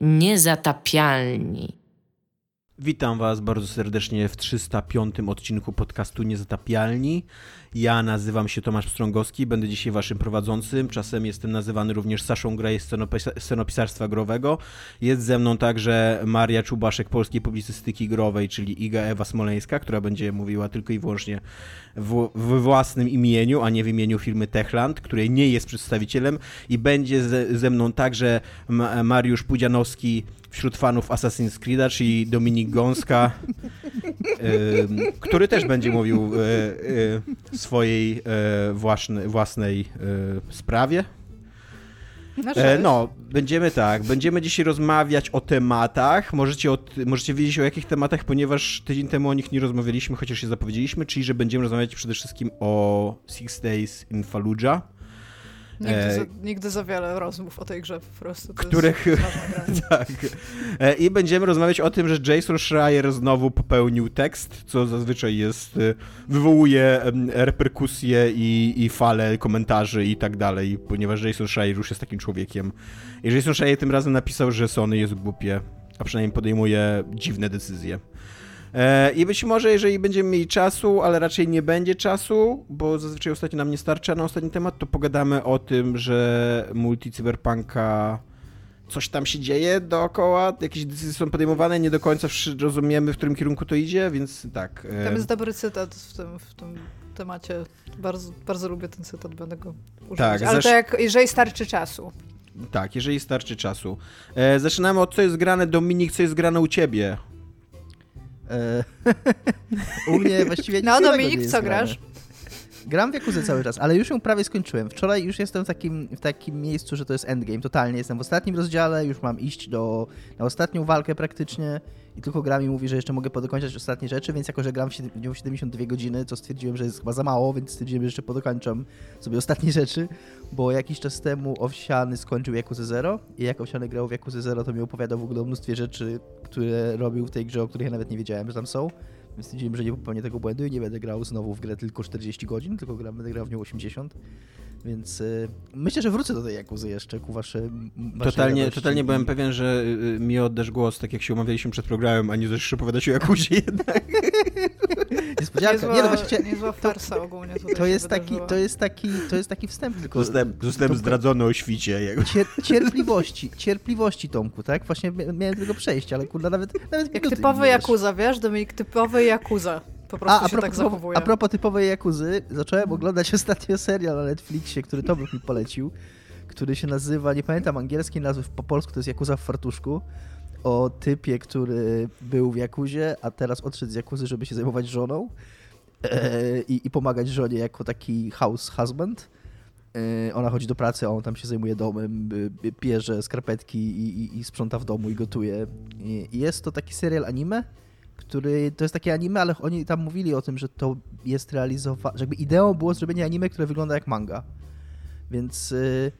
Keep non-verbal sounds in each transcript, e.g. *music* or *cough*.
Niezatapialni. Witam Was bardzo serdecznie w 305 odcinku podcastu Niezatapialni. Ja nazywam się Tomasz Strągowski, będę dzisiaj Waszym prowadzącym. Czasem jestem nazywany również Saszą Graj scenopisarstwa growego. Jest ze mną także Maria Czubaszek polskiej publicystyki growej, czyli Iga Ewa Smoleńska, która będzie mówiła tylko i wyłącznie w własnym imieniu, a nie w imieniu firmy Techland, której nie jest przedstawicielem. I będzie ze, ze mną także Mariusz Pudzianowski, wśród fanów Assassin's Creed'a, czyli Dominik Gąska, *laughs* y, który też będzie mówił y, y, swojej własnej, własnej sprawie. No, no, będziemy tak, będziemy dzisiaj rozmawiać o tematach. Możecie, od, możecie wiedzieć o jakich tematach, ponieważ tydzień temu o nich nie rozmawialiśmy, chociaż się zapowiedzieliśmy, czyli że będziemy rozmawiać przede wszystkim o Six Days in Fallujah Nigdy, e... za, nigdy za wiele rozmów o tej grze po prostu. których. *laughs* tak. E, I będziemy rozmawiać o tym, że Jason Schreier znowu popełnił tekst, co zazwyczaj jest. E, wywołuje reperkusje i, i fale komentarzy i tak dalej, ponieważ Jason Schreier już jest takim człowiekiem. I Jason Schreier tym razem napisał, że Sony jest głupie, a przynajmniej podejmuje dziwne decyzje. E, I być może, jeżeli będziemy mieli czasu, ale raczej nie będzie czasu, bo zazwyczaj ostatnio nam nie starcza na ostatni temat, to pogadamy o tym, że multi cyberpunka coś tam się dzieje dookoła, jakieś decyzje są podejmowane, nie do końca rozumiemy, w którym kierunku to idzie, więc tak. E, tam jest dobry cytat w tym, w tym temacie. Bardzo, bardzo lubię ten cytat, będę go używać. Tak, Ale to jak, jeżeli starczy czasu. Tak, jeżeli starczy czasu. E, zaczynamy od co jest grane, Dominik, co jest grane u ciebie? E, *laughs* u mnie właściwie No Dominik, co grasz? Gram w Jakuzę cały czas, ale już ją prawie skończyłem. Wczoraj już jestem w takim, w takim miejscu, że to jest endgame, totalnie. Jestem w ostatnim rozdziale, już mam iść do, na ostatnią walkę praktycznie i tylko gra mi mówi, że jeszcze mogę podokończać ostatnie rzeczy, więc jako, że gram w nią 72 godziny, to stwierdziłem, że jest chyba za mało, więc stwierdziłem, że jeszcze podokończam sobie ostatnie rzeczy, bo jakiś czas temu Owsiany skończył Jakuzę Zero i jak Owsiany grał w Jakuzę Zero, to mi opowiadał w ogóle o mnóstwie rzeczy, które robił w tej grze, o których ja nawet nie wiedziałem, że tam są. Więc stwierdziłem, że nie popełnię tego błędu i nie będę grał znowu w grę tylko 40 godzin, tylko gra, będę grał w nią 80. Więc y, myślę, że wrócę do tej Jakuzy jeszcze ku wasze, Totalnie, totalnie byłem pewien, że y, mi oddasz głos, tak jak się umawialiśmy przed programem, a nie zaczniesz opowiadać o Jakuzie jednak. *laughs* Niespodzianka. Niezła, nie, no właśnie, niezła farsa to, ogólnie to jest, taki, to, jest taki, to jest taki wstęp tylko. Zostałem, zostałem zdradzony o świcie. Cier, cierpliwości, cierpliwości Tomku, tak? Właśnie miałem tego przejść, ale kurwa nawet, nawet Jak typowy Jakuza, wiesz, Dominik, typowy Jakuza. Po prostu a, a, propos, tak zachowuje. a propos typowej Jakuzy, zacząłem oglądać *laughs* ostatnio serial na Netflixie, który Tomek mi polecił, który się nazywa, nie pamiętam angielskiej nazwy, po polsku to jest Jakuza w fartuszku, o typie, który był w Jakuzie, a teraz odszedł z Jakuzy, żeby się zajmować żoną e, i, i, pomagać żonie jako taki house husband. E, ona chodzi do pracy, a on tam się zajmuje domem, bierze skarpetki i, i, i sprząta w domu i gotuje. I jest to taki serial anime, który to jest takie anime, ale oni tam mówili o tym, że to jest realizowane, że jakby ideą było zrobienie anime, które wygląda jak manga. Więc y,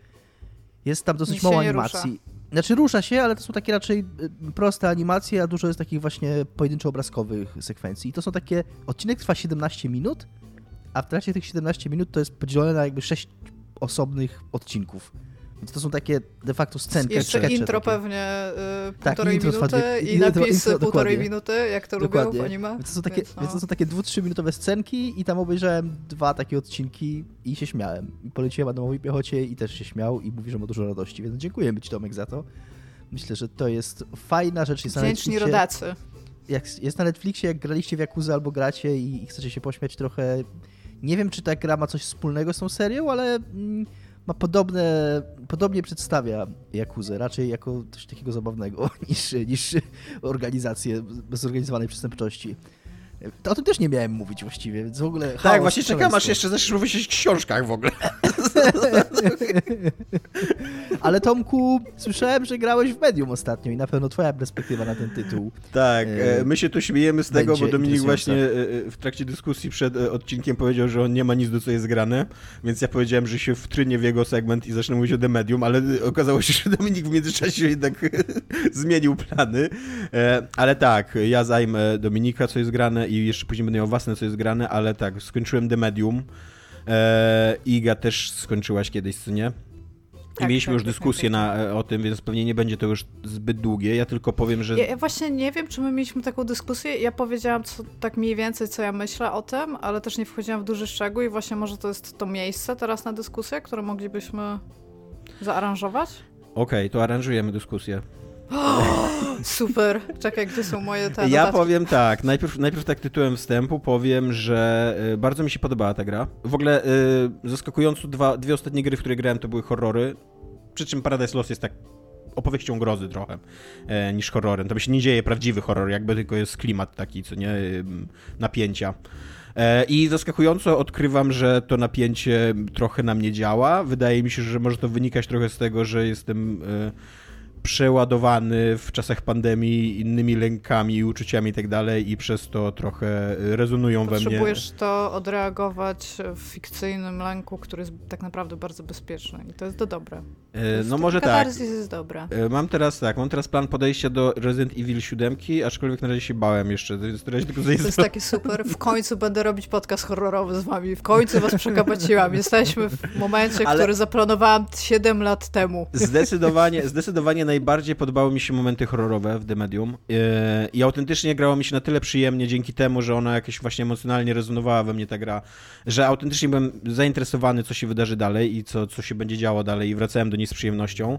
jest tam dosyć mało animacji. Rusza. Znaczy rusza się, ale to są takie raczej y, proste animacje, a dużo jest takich właśnie pojedynczo-obrazkowych sekwencji. I to są takie, odcinek trwa 17 minut, a w trakcie tych 17 minut to jest podzielone na jakby 6 osobnych odcinków. To są takie de facto scenki. Jeszcze intro takie. pewnie y, tak, półtorej intro minuty i intro, napis intro, półtorej minuty, jak to dokładnie. lubią w anime. Więc to są takie, więc, no. więc to są takie dwu, trzy minutowe scenki i tam obejrzałem dwa takie odcinki i się śmiałem. I poleciłem Adamowi Piechocie i też się śmiał i mówi, że ma dużo radości, więc dziękuję Ci Tomek za to. Myślę, że to jest fajna rzecz. Jest Wdzięczni rodacy. Jak jest na Netflixie, jak graliście w Yakuza albo gracie i, i chcecie się pośmiać trochę... Nie wiem, czy ta gra ma coś wspólnego z tą serią, ale... Mm, ma podobne, podobnie przedstawia Jakuzę, raczej jako coś takiego zabawnego *laughs* niż, niż organizację zorganizowanej przestępczości. To o tym też nie miałem mówić właściwie, więc w ogóle. Tak, właśnie czekam, aż jeszcze zaczniesz mówić o książkach w ogóle. *laughs* Ale Tomku, słyszałem, że grałeś w medium ostatnio i na pewno twoja perspektywa na ten tytuł. Tak, e, my się tu śmiejemy z tego, bo Dominik właśnie e, e, w trakcie dyskusji przed odcinkiem powiedział, że on nie ma nic do co jest grane, więc ja powiedziałem, że się wtrynie w jego segment i zacznę mówić o The Medium, ale okazało się, *laughs* że Dominik w międzyczasie jednak *laughs* zmienił plany. Ale tak, ja zajmę Dominika, co jest grane i jeszcze później będę miał własne, co jest grane, ale tak, skończyłem The Medium. Iga też skończyłaś kiedyś, co nie? Tak, Mieliśmy tak, już tak, dyskusję tak, tak, na, o tym, więc pewnie nie będzie to już zbyt długie. Ja tylko powiem, że. Ja, ja, właśnie nie wiem, czy my mieliśmy taką dyskusję. Ja powiedziałam co, tak mniej więcej, co ja myślę o tym, ale też nie wchodziłam w duży szczegół i właśnie może to jest to miejsce teraz na dyskusję, które moglibyśmy zaaranżować. Okej, okay, to aranżujemy dyskusję. *gasps* super. Czekaj, gdzie są moje te Ja powiem tak, najpierw, najpierw tak tytułem wstępu powiem, że y, bardzo mi się podobała ta gra. W ogóle y, zaskakująco dwa, dwie ostatnie gry, w które grałem, to były horrory. Przy czym Paradise Lost jest tak opowieścią grozy trochę e, niż horrorem. To się nie dzieje prawdziwy horror, jakby tylko jest klimat taki, co nie, y, napięcia. E, I zaskakująco odkrywam, że to napięcie trochę na mnie działa. Wydaje mi się, że może to wynikać trochę z tego, że jestem e, przeładowany w czasach pandemii innymi lękami uczuciami i tak dalej i przez to trochę rezonują we mnie. Potrzebujesz to odreagować w fikcyjnym lęku, który jest tak naprawdę bardzo bezpieczny i to jest to dobre. E, no może tak. jest dobra. E, mam teraz tak, mam teraz plan podejścia do Resident Evil 7, aczkolwiek na razie się bałem jeszcze, więc tylko To jest takie super. W końcu będę robić podcast horrorowy z wami. W końcu was przekabaciłam. Jesteśmy w momencie, Ale... który zaplanowałam 7 lat temu. Zdecydowanie, zdecydowanie najbardziej podobały mi się momenty horrorowe w The Medium e, i autentycznie grało mi się na tyle przyjemnie dzięki temu, że ona jakoś właśnie emocjonalnie rezonowała we mnie ta gra, że autentycznie byłem zainteresowany, co się wydarzy dalej i co, co się będzie działo dalej i wracałem do niej z przyjemnością.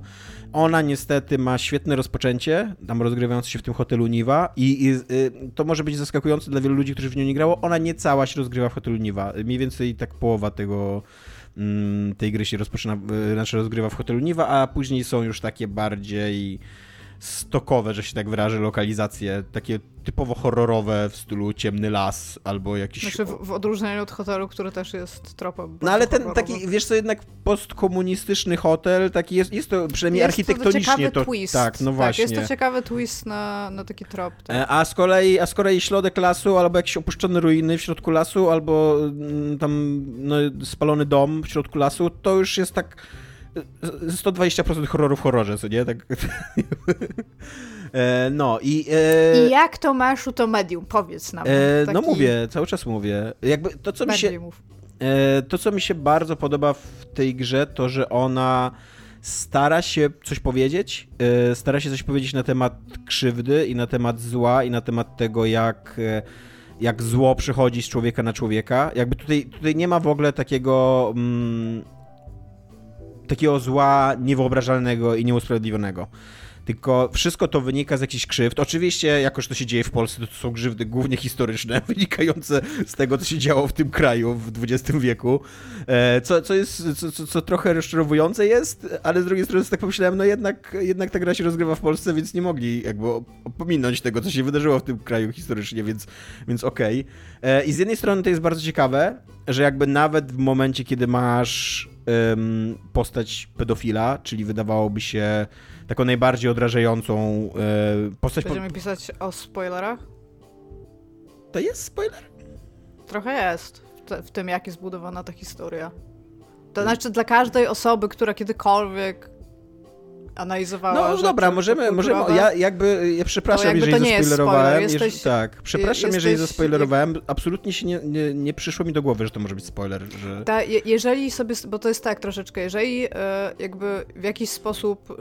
Ona niestety ma świetne rozpoczęcie, tam rozgrywające się w tym hotelu Niwa i, i y, to może być zaskakujące dla wielu ludzi, którzy w nią nie grało. Ona nie cała się rozgrywa w hotelu Niwa. Mniej więcej tak połowa tego tej gry się rozpoczyna, e, znaczy rozgrywa w hotelu Niwa, a później są już takie bardziej stokowe, że się tak wyrażę, lokalizacje, takie typowo horrorowe w stylu ciemny las albo jakiś... Znaczy w, w odróżnieniu od hotelu, który też jest tropem No ale ten taki, wiesz co, jednak postkomunistyczny hotel, taki jest, jest to przynajmniej jest architektonicznie to, to twist. Tak, no właśnie. Tak, jest to ciekawy twist na, na taki trop. Tak. E, a z kolei, a z kolei środek lasu, albo jakieś opuszczone ruiny w środku lasu, albo mm, tam no, spalony dom w środku lasu, to już jest tak 120% horroru w horrorze, co nie? Tak... *laughs* e, no i... E... I jak to masz to medium? Powiedz nam. E, taki... No mówię, cały czas mówię. Jakby to, co mi się... E, to, co mi się bardzo podoba w tej grze, to, że ona stara się coś powiedzieć, e, stara się coś powiedzieć na temat krzywdy i na temat zła i na temat tego, jak e, jak zło przychodzi z człowieka na człowieka. Jakby tutaj, tutaj nie ma w ogóle takiego mm, takiego zła niewyobrażalnego i nieusprawiedliwionego. Tylko wszystko to wynika z jakichś krzywd. Oczywiście, jakoś to się dzieje w Polsce, to, są grzywdy głównie historyczne, *laughs* wynikające z tego, co się działo w tym kraju w XX wieku. E, co, co jest, co, co, co trochę rozczarowujące jest, ale z drugiej strony tak pomyślałem, no jednak, jednak ta gra się rozgrywa w Polsce, więc nie mogli jakby opominąć tego, co się wydarzyło w tym kraju historycznie, więc, więc okej. Okay. E, I z jednej strony to jest bardzo ciekawe, że jakby nawet w momencie, kiedy masz postać pedofila, czyli wydawałoby się taką najbardziej odrażającą um, postać. Będziemy po... pisać o spoilerach? To jest spoiler? Trochę jest w, te, w tym, jak jest zbudowana ta historia. To znaczy dla każdej osoby, która kiedykolwiek analizowała. No dobra, możemy, możemy ja jakby, ja przepraszam, no, jakby jeżeli zaspoilerowałem. Jesteś, tak, przepraszam, jesteś, jeżeli zaspoilerowałem. Jak... Absolutnie się nie, nie, nie, przyszło mi do głowy, że to może być spoiler. Że... Ta, je, jeżeli sobie, bo to jest tak troszeczkę, jeżeli e, jakby w jakiś sposób e,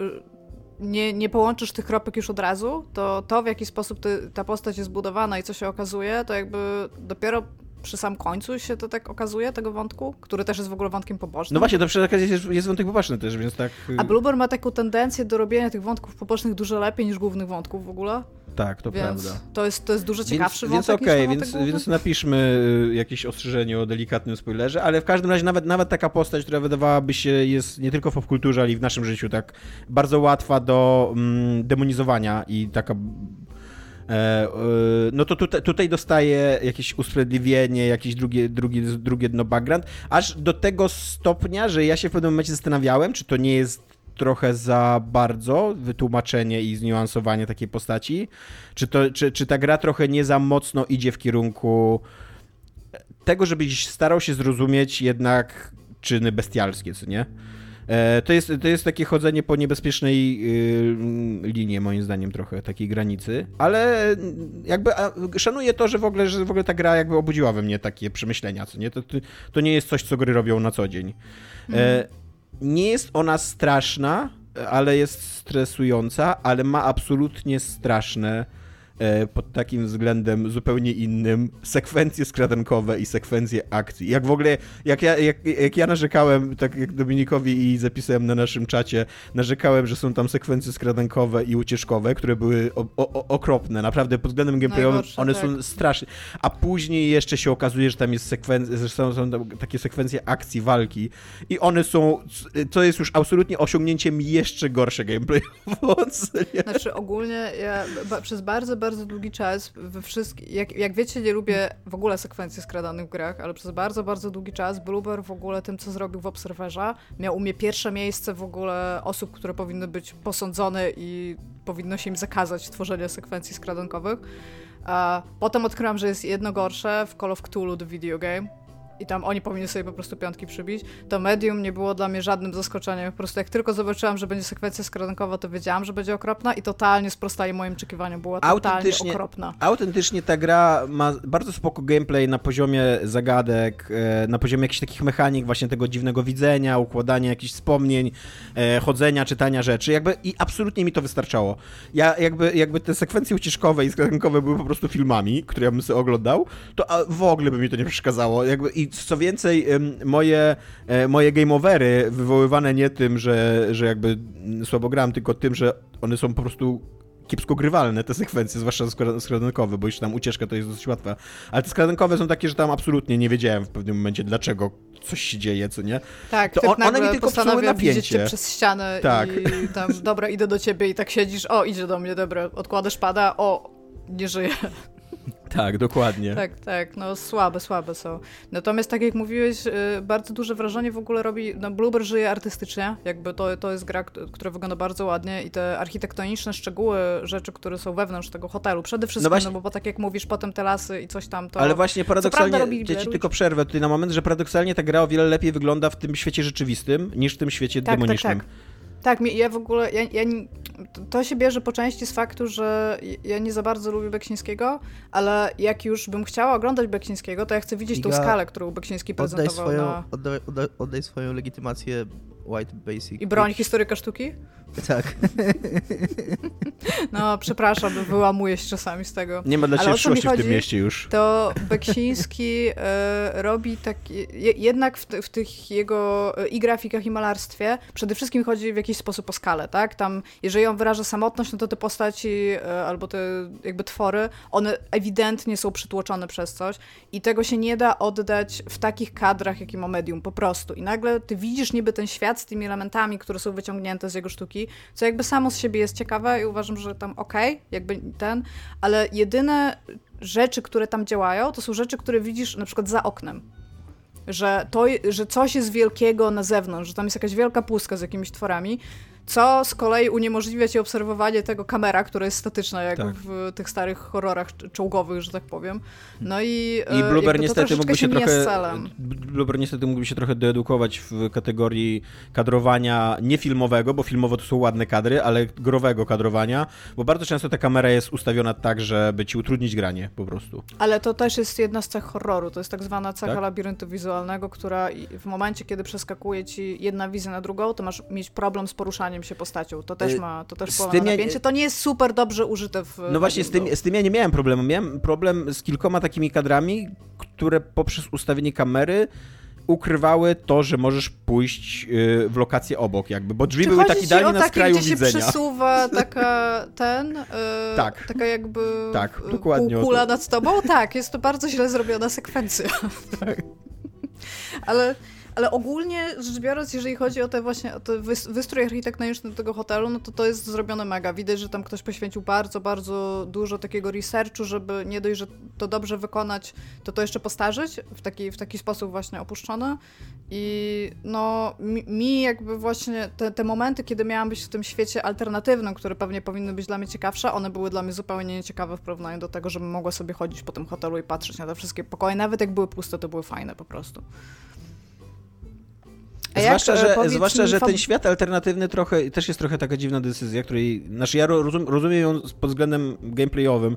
nie, nie połączysz tych kropek już od razu, to to, w jaki sposób ty, ta postać jest zbudowana i co się okazuje, to jakby dopiero przy sam końcu się to tak okazuje, tego wątku, który też jest w ogóle wątkiem pobocznym. No właśnie, to przy okazji jest, jest wątek poboczny też, więc tak... A Bluebird ma taką tendencję do robienia tych wątków pobocznych dużo lepiej niż głównych wątków w ogóle. Tak, to więc prawda. To jest, to jest dużo ciekawszy więc, wątek Więc okej, okay, więc, więc napiszmy y, jakieś ostrzeżenie o delikatnym spoilerze, ale w każdym razie nawet, nawet taka postać, która wydawałaby się jest nie tylko w popkulturze, ale i w naszym życiu tak bardzo łatwa do mm, demonizowania i taka no to tutaj, tutaj dostaje jakieś usprawiedliwienie, jakieś drugie, drugie, drugie dno background, aż do tego stopnia, że ja się w pewnym momencie zastanawiałem, czy to nie jest trochę za bardzo wytłumaczenie i zniuansowanie takiej postaci, czy, to, czy, czy ta gra trochę nie za mocno idzie w kierunku tego, żebyś starał się zrozumieć jednak czyny bestialskie, co nie? E, to jest, to jest takie chodzenie po niebezpiecznej y, linii, moim zdaniem, trochę takiej granicy, ale jakby szanuję to, że w ogóle, że w ogóle ta gra jakby obudziła we mnie takie przemyślenia, co nie? To, to nie jest coś, co gry robią na co dzień. Mm. nie jest ona straszna, ale jest stresująca, ale ma absolutnie straszne E, pod takim względem zupełnie innym sekwencje skradankowe i sekwencje akcji. Jak w ogóle, jak ja, jak, jak ja narzekałem, tak jak Dominikowi i zapisałem na naszym czacie, narzekałem, że są tam sekwencje skradankowe i ucieczkowe, które były o, o, okropne, naprawdę pod względem gameplayowym one tak. są straszne. A później jeszcze się okazuje, że tam jest sekwencja, że są, są takie sekwencje akcji, walki i one są, to jest już absolutnie osiągnięciem jeszcze gorsze gameplayowo. Znaczy ogólnie ja przez bardzo, bardzo bardzo długi czas we wszystkich, jak, jak wiecie, nie lubię w ogóle sekwencji skradanych w grach, ale przez bardzo, bardzo długi czas Blueber w ogóle tym, co zrobił w Obserwerze, miał u mnie pierwsze miejsce w ogóle osób, które powinny być posądzone i powinno się im zakazać tworzenia sekwencji skradankowych. Potem odkryłam, że jest jedno gorsze w Call of Cthulhu The Video Game, i tam oni powinni sobie po prostu piątki przybić, to medium nie było dla mnie żadnym zaskoczeniem. Po prostu jak tylko zobaczyłam, że będzie sekwencja skradnkowa, to wiedziałam, że będzie okropna i totalnie sprostali moim oczekiwaniom. Była totalnie okropna. Autentycznie ta gra ma bardzo spoko gameplay na poziomie zagadek, e, na poziomie jakichś takich mechanik, właśnie tego dziwnego widzenia, układania jakichś wspomnień, e, chodzenia, czytania rzeczy. Jakby i absolutnie mi to wystarczało. Ja jakby, jakby te sekwencje ucieczkowe i skradnkowe były po prostu filmami, które ja bym sobie oglądał, to w ogóle by mi to nie przeszkadzało. Jakby i co więcej, moje, e, moje game overy wywoływane nie tym, że, że jakby słabo gram, tylko tym, że one są po prostu kiepsko grywalne te sekwencje, zwłaszcza skradankowe, bo już tam ucieczka to jest dosyć łatwa. Ale te skradankowe są takie, że tam absolutnie nie wiedziałem w pewnym momencie, dlaczego coś się dzieje, co nie? Tak, to on, one mi tylko psuły napięcie. przez ścianę tak. i tam, dobra, idę do ciebie i tak siedzisz, o, idzie do mnie, dobra, odkładasz pada, o, nie żyje. Tak, dokładnie. Tak, tak, no słabe, słabe są. Natomiast tak jak mówiłeś, y, bardzo duże wrażenie w ogóle robi, no Bluebird żyje artystycznie, jakby to, to jest gra, która wygląda bardzo ładnie i te architektoniczne szczegóły, rzeczy, które są wewnątrz tego hotelu, przede wszystkim, no, właśnie, no bo tak jak mówisz, potem te lasy i coś tam, to... Ale właśnie paradoksalnie, ja ci tylko przerwę tutaj na moment, że paradoksalnie ta gra o wiele lepiej wygląda w tym świecie rzeczywistym, niż w tym świecie tak, demonicznym. Tak, tak. Tak, ja w ogóle, ja, ja, to się bierze po części z faktu, że ja nie za bardzo lubię Beksińskiego, ale jak już bym chciała oglądać Beksińskiego, to ja chcę widzieć Iga, tą skalę, którą Beksiński prezentował oddaj swoją, na... Oddaj, oddaj, oddaj swoją legitymację White Basic. I broń historyka sztuki? *laughs* Tak. No, przepraszam, wyłamuję się czasami z tego. Nie ma dla ciebie przyszłości w tym mieście już. To Beksiński e, robi tak, jednak w, w, tych jego e, i grafikach, i malarstwie przede wszystkim chodzi w jakiś sposób o skalę, tak? Tam, jeżeli on wyraża samotność, no to te postaci e, albo te jakby twory, one ewidentnie są przytłoczone przez coś i tego się nie da oddać w takich kadrach, jaki ma medium, po prostu. I nagle ty widzisz niby ten świat z tymi elementami, które są wyciągnięte z jego sztuki, co jakby samo z siebie jest ciekawe i uważam, że tam okej, okay, jakby ten, ale jedyne rzeczy, które tam działają, to są rzeczy, które widzisz na przykład za oknem. Że, to, że coś jest wielkiego na zewnątrz, że tam jest jakaś wielka pustka z jakimiś tworami, co z kolei uniemożliwia ci obserwowanie tego kamera, która jest statyczna, jak tak. w tych starych horrorach czołgowych, że tak powiem. No i, I e, Blueber niestety mógłby się, trochę Blueber niestety mógłby się trochę doedukować w kategorii kadrowania niefilmowego, bo filmowo to są ładne kadry, ale growego kadrowania, bo bardzo często ta kamera jest ustawiona tak, żeby ci utrudnić granie po prostu. Ale to też jest jedna z cech horroru, to jest tak zwana cecha tak? labiryntu wizualnego, która w momencie, kiedy przeskakuje ci jedna wizja na drugą, to masz mieć problem z poruszaniem się postacią. To też y, ma, to też wpływa na napięcie. To nie jest super dobrze użyte w... No właśnie, z tym, z tym ja nie miałem problemu. Miałem problem z kilkoma takimi kadrami, które poprzez ustawienie kamery ukrywały to, że możesz pójść y, w lokację obok, jakby, bo drzwi Czy były tak idealnie na skraju gdzie widzenia. się przesuwa *laughs* taka ten, yy, tak. taka jakby tak, dokładnie kula nad tobą? Tak, jest to bardzo źle zrobiona sekwencja. *laughs* Tak. Ale ale ogólnie rzecz biorąc, jeżeli chodzi o te właśnie o te wystrój architektoniczny tego hotelu, no to to jest zrobione mega. Widać, że tam ktoś poświęcił bardzo, bardzo dużo takiego researchu, żeby nie dość, że to dobrze wykonać, to to jeszcze postarzyć w taki, w taki sposób właśnie opuszczone. I no mi, mi jakby właśnie te, te momenty, kiedy miałam być w tym świecie alternatywnym, które pewnie powinny być dla mnie ciekawsze, one były dla mnie zupełnie nieciekawe w porównaniu do tego, żebym mogła sobie chodzić po tym hotelu i patrzeć na te wszystkie pokoje. Nawet jak były puste, to były fajne po prostu. A zwłaszcza, jak, że, powiedz zwłaszcza, że ten świat alternatywny trochę, też jest trochę taka dziwna decyzja, której, znaczy ja rozum, rozumiem ją pod względem gameplayowym,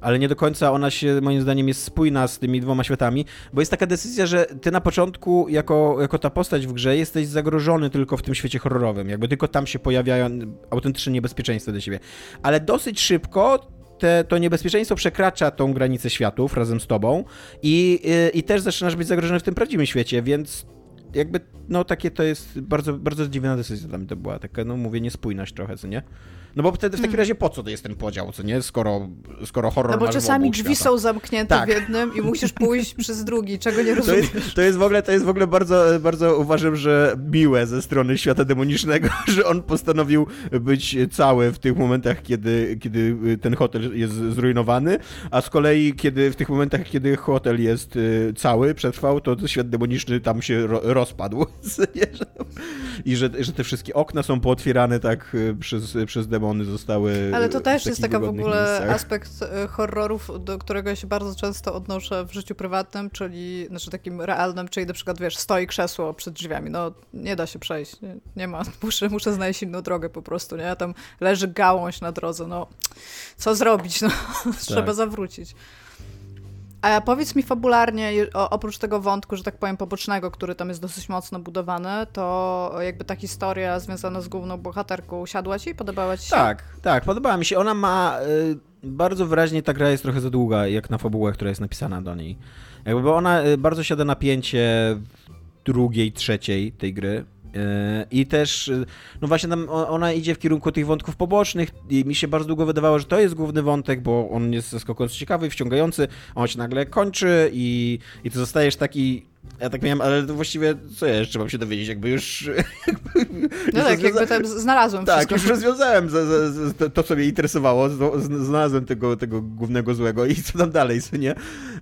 ale nie do końca ona się, moim zdaniem, jest spójna z tymi dwoma światami, bo jest taka decyzja, że ty na początku, jako, jako ta postać w grze, jesteś zagrożony tylko w tym świecie horrorowym, jakby tylko tam się pojawiają autentyczne niebezpieczeństwa do siebie. Ale dosyć szybko te, to niebezpieczeństwo przekracza tą granicę światów razem z tobą i, i, i też zaczynasz być zagrożony w tym prawdziwym świecie, więc jakby, no takie to jest bardzo, bardzo dziwna decyzja dla mnie to była, taka, no mówię, niespójność trochę, co nie? No bo wtedy w takim razie po co to jest ten podział, co nie? Skoro, skoro horror No bo czasami drzwi światach. są zamknięte Tak. w jednym i musisz pójść *laughs* przez drugi, czego nie To rozumiesz. jest, to jest w ogóle, to jest w ogóle bardzo, bardzo uważam, że miłe ze strony świata demonicznego, *laughs* że on postanowił być cały w tych momentach, kiedy, kiedy ten hotel jest zrujnowany, a z kolei kiedy w tych momentach, kiedy hotel jest y, cały, przetrwał, to świat demoniczny tam się ro, rozpadł. *laughs* I że, że te wszystkie okna są pootwierane tak y, przez, przez demony zostały Ale to też jest taka w ogóle miejscach. aspekt e, horrorów, do którego ja się bardzo często odnoszę w życiu prywatnym, czyli znaczy takim realnym, czyli na przykład wiesz, stoi krzesło przed drzwiami, no nie da się przejść, nie, nie ma, *laughs* muszę, muszę znaleźć inną drogę po prostu, nie, tam leży gałąź na drodze, no co zrobić, no *laughs* trzeba zawrócić. A powiedz mi fabularnie, oprócz tego wątku, że tak powiem, pobocznego, który tam jest dosyć mocno budowany, to jakby ta historia związana z główną bohaterką siadła ci? Podobała ci się? Tak, tak, podobała mi się. Ona ma. Y, bardzo wyraźnie ta gra jest trochę za długa, jak na fabułę, która jest napisana do niej. Jakby ona y, bardzo siada napięcie drugiej, trzeciej tej gry. Y, I też, y, no właśnie tam ona idzie w kierunku tych wątków pobocznych i mi się bardzo długo wydawało, że to jest główny wątek, bo on jest zaskakująco ciekawy, wciągający, on się nagle kończy i, i ty zostajesz taki, ja tak miałem, ale właściwie co ja jeszcze mam się dowiedzieć, jakby już... *laughs* No tak, jakby tam znalazłem Tak, wszystko. już rozwiązałem za, za, za to- co mnie interesowało, znalazłem tego, tego głównego złego i co tam dalej, co nie?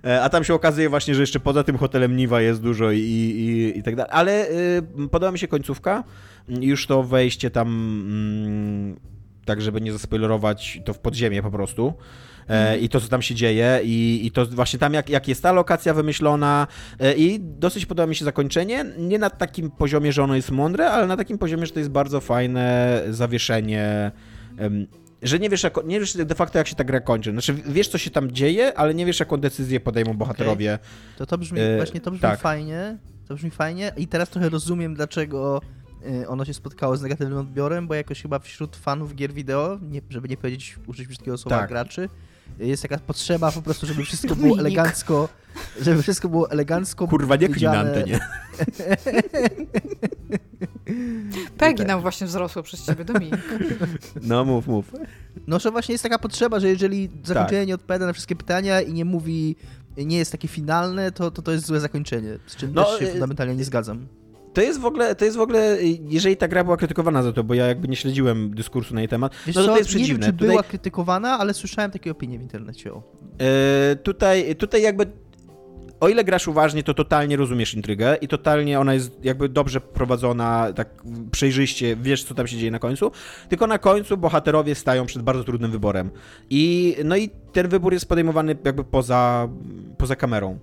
E, A tam się okazuje właśnie, że jeszcze poza tym hotelem Niwa jest dużo i, i, i tak dalej. Ale y, podoba mi się końcówka, już to wejście tam, mm, tak żeby nie zaspoilerować, to w podziemie po prostu. E, I to, co tam się dzieje, i, i to właśnie tam, jak, jak jest ta lokacja wymyślona, e, i dosyć podoba mi się zakończenie. Nie na takim poziomie, że ono jest mądre, ale na takim poziomie, że to jest bardzo fajne zawieszenie. że nie wiesz, jako, nie wiesz de facto, jak się ta gra kończy. Znaczy, wiesz, co się tam dzieje, ale nie wiesz, jaką decyzję podejmą bohaterowie. To to brzmi, E, właśnie to brzmi tak. fajnie, to brzmi fajnie i teraz trochę rozumiem, dlaczego ono się spotkało z negatywnym odbiorem, bo jakoś chyba wśród fanów gier wideo, nie, żeby nie powiedzieć, użyć brzydkiego słowa Tak. graczy, jest taka potrzeba po prostu, żeby wszystko *laughs* było elegancko, żeby wszystko było elegancko Kurwa, nie klin na antenie. *laughs* Pegi nam właśnie wzrosło przez ciebie, Dominik. No, mów, mów. No, że właśnie jest taka potrzeba, że jeżeli zakończenie Tak. nie odpowiada na wszystkie pytania i nie mówi, nie jest takie finalne, to to, to jest złe zakończenie, z czym No, też się y- fundamentalnie nie zgadzam. To jest w ogóle, to jest w ogóle, jeżeli ta gra była krytykowana za to, bo ja jakby nie śledziłem dyskursu na jej temat, Wiesz no to, co, to jest nie wiem, przeciwne. czy Tutaj, była krytykowana, ale słyszałem takie opinie w internecie. O. e, tutaj, tutaj jakby, o ile grasz uważnie, to totalnie rozumiesz intrygę i totalnie ona jest jakby dobrze prowadzona, tak przejrzyście, wiesz, co tam się dzieje na końcu, tylko na końcu bohaterowie stają przed bardzo trudnym wyborem. I, no i ten wybór jest podejmowany jakby poza, poza kamerą.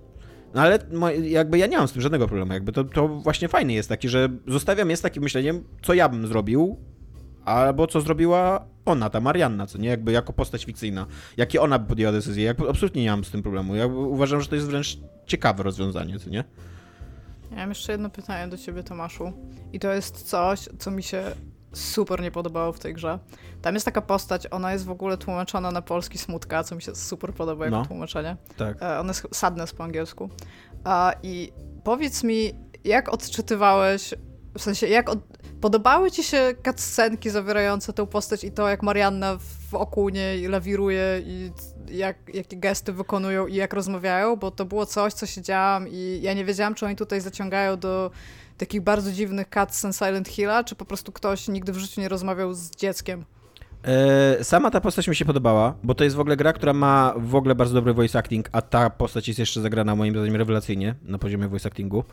No ale jakby ja nie mam z tym żadnego problemu. Jakby to, to właśnie fajny jest taki, że zostawiam je z takim myśleniem, co ja bym zrobił, albo co zrobiła ona, ta Marianna, co nie? Jakby jako postać fikcyjna. Jakie ona by podjęła decyzję. Jakby absolutnie nie mam z tym problemu. Ja uważam, że to jest wręcz ciekawe rozwiązanie, co nie? Ja mam jeszcze jedno pytanie do ciebie, Tomaszu. I to jest coś, co mi się super nie podobało w tej grze. Tam jest taka postać, ona jest w ogóle tłumaczona na polski smutka, co mi się super podoba jako No. tłumaczenie. Tak. E, Ona jest sadness po angielsku. I powiedz mi, jak odczytywałeś, w sensie, jak od... podobały ci się cutscenki zawierające tę postać i to, jak Marianna wokół niej lawiruje i jak, jakie gesty wykonują i jak rozmawiają, bo to było coś, co siedziałam i ja nie wiedziałam, czy oni tutaj zaciągają do takich bardzo dziwnych cutscen Silent Hilla, czy po prostu ktoś nigdy w życiu nie rozmawiał z dzieckiem. E, sama ta postać mi się podobała, bo to jest w ogóle gra, która ma w ogóle bardzo dobry voice acting, a ta postać jest jeszcze zagrana moim zdaniem rewelacyjnie na poziomie voice actingu.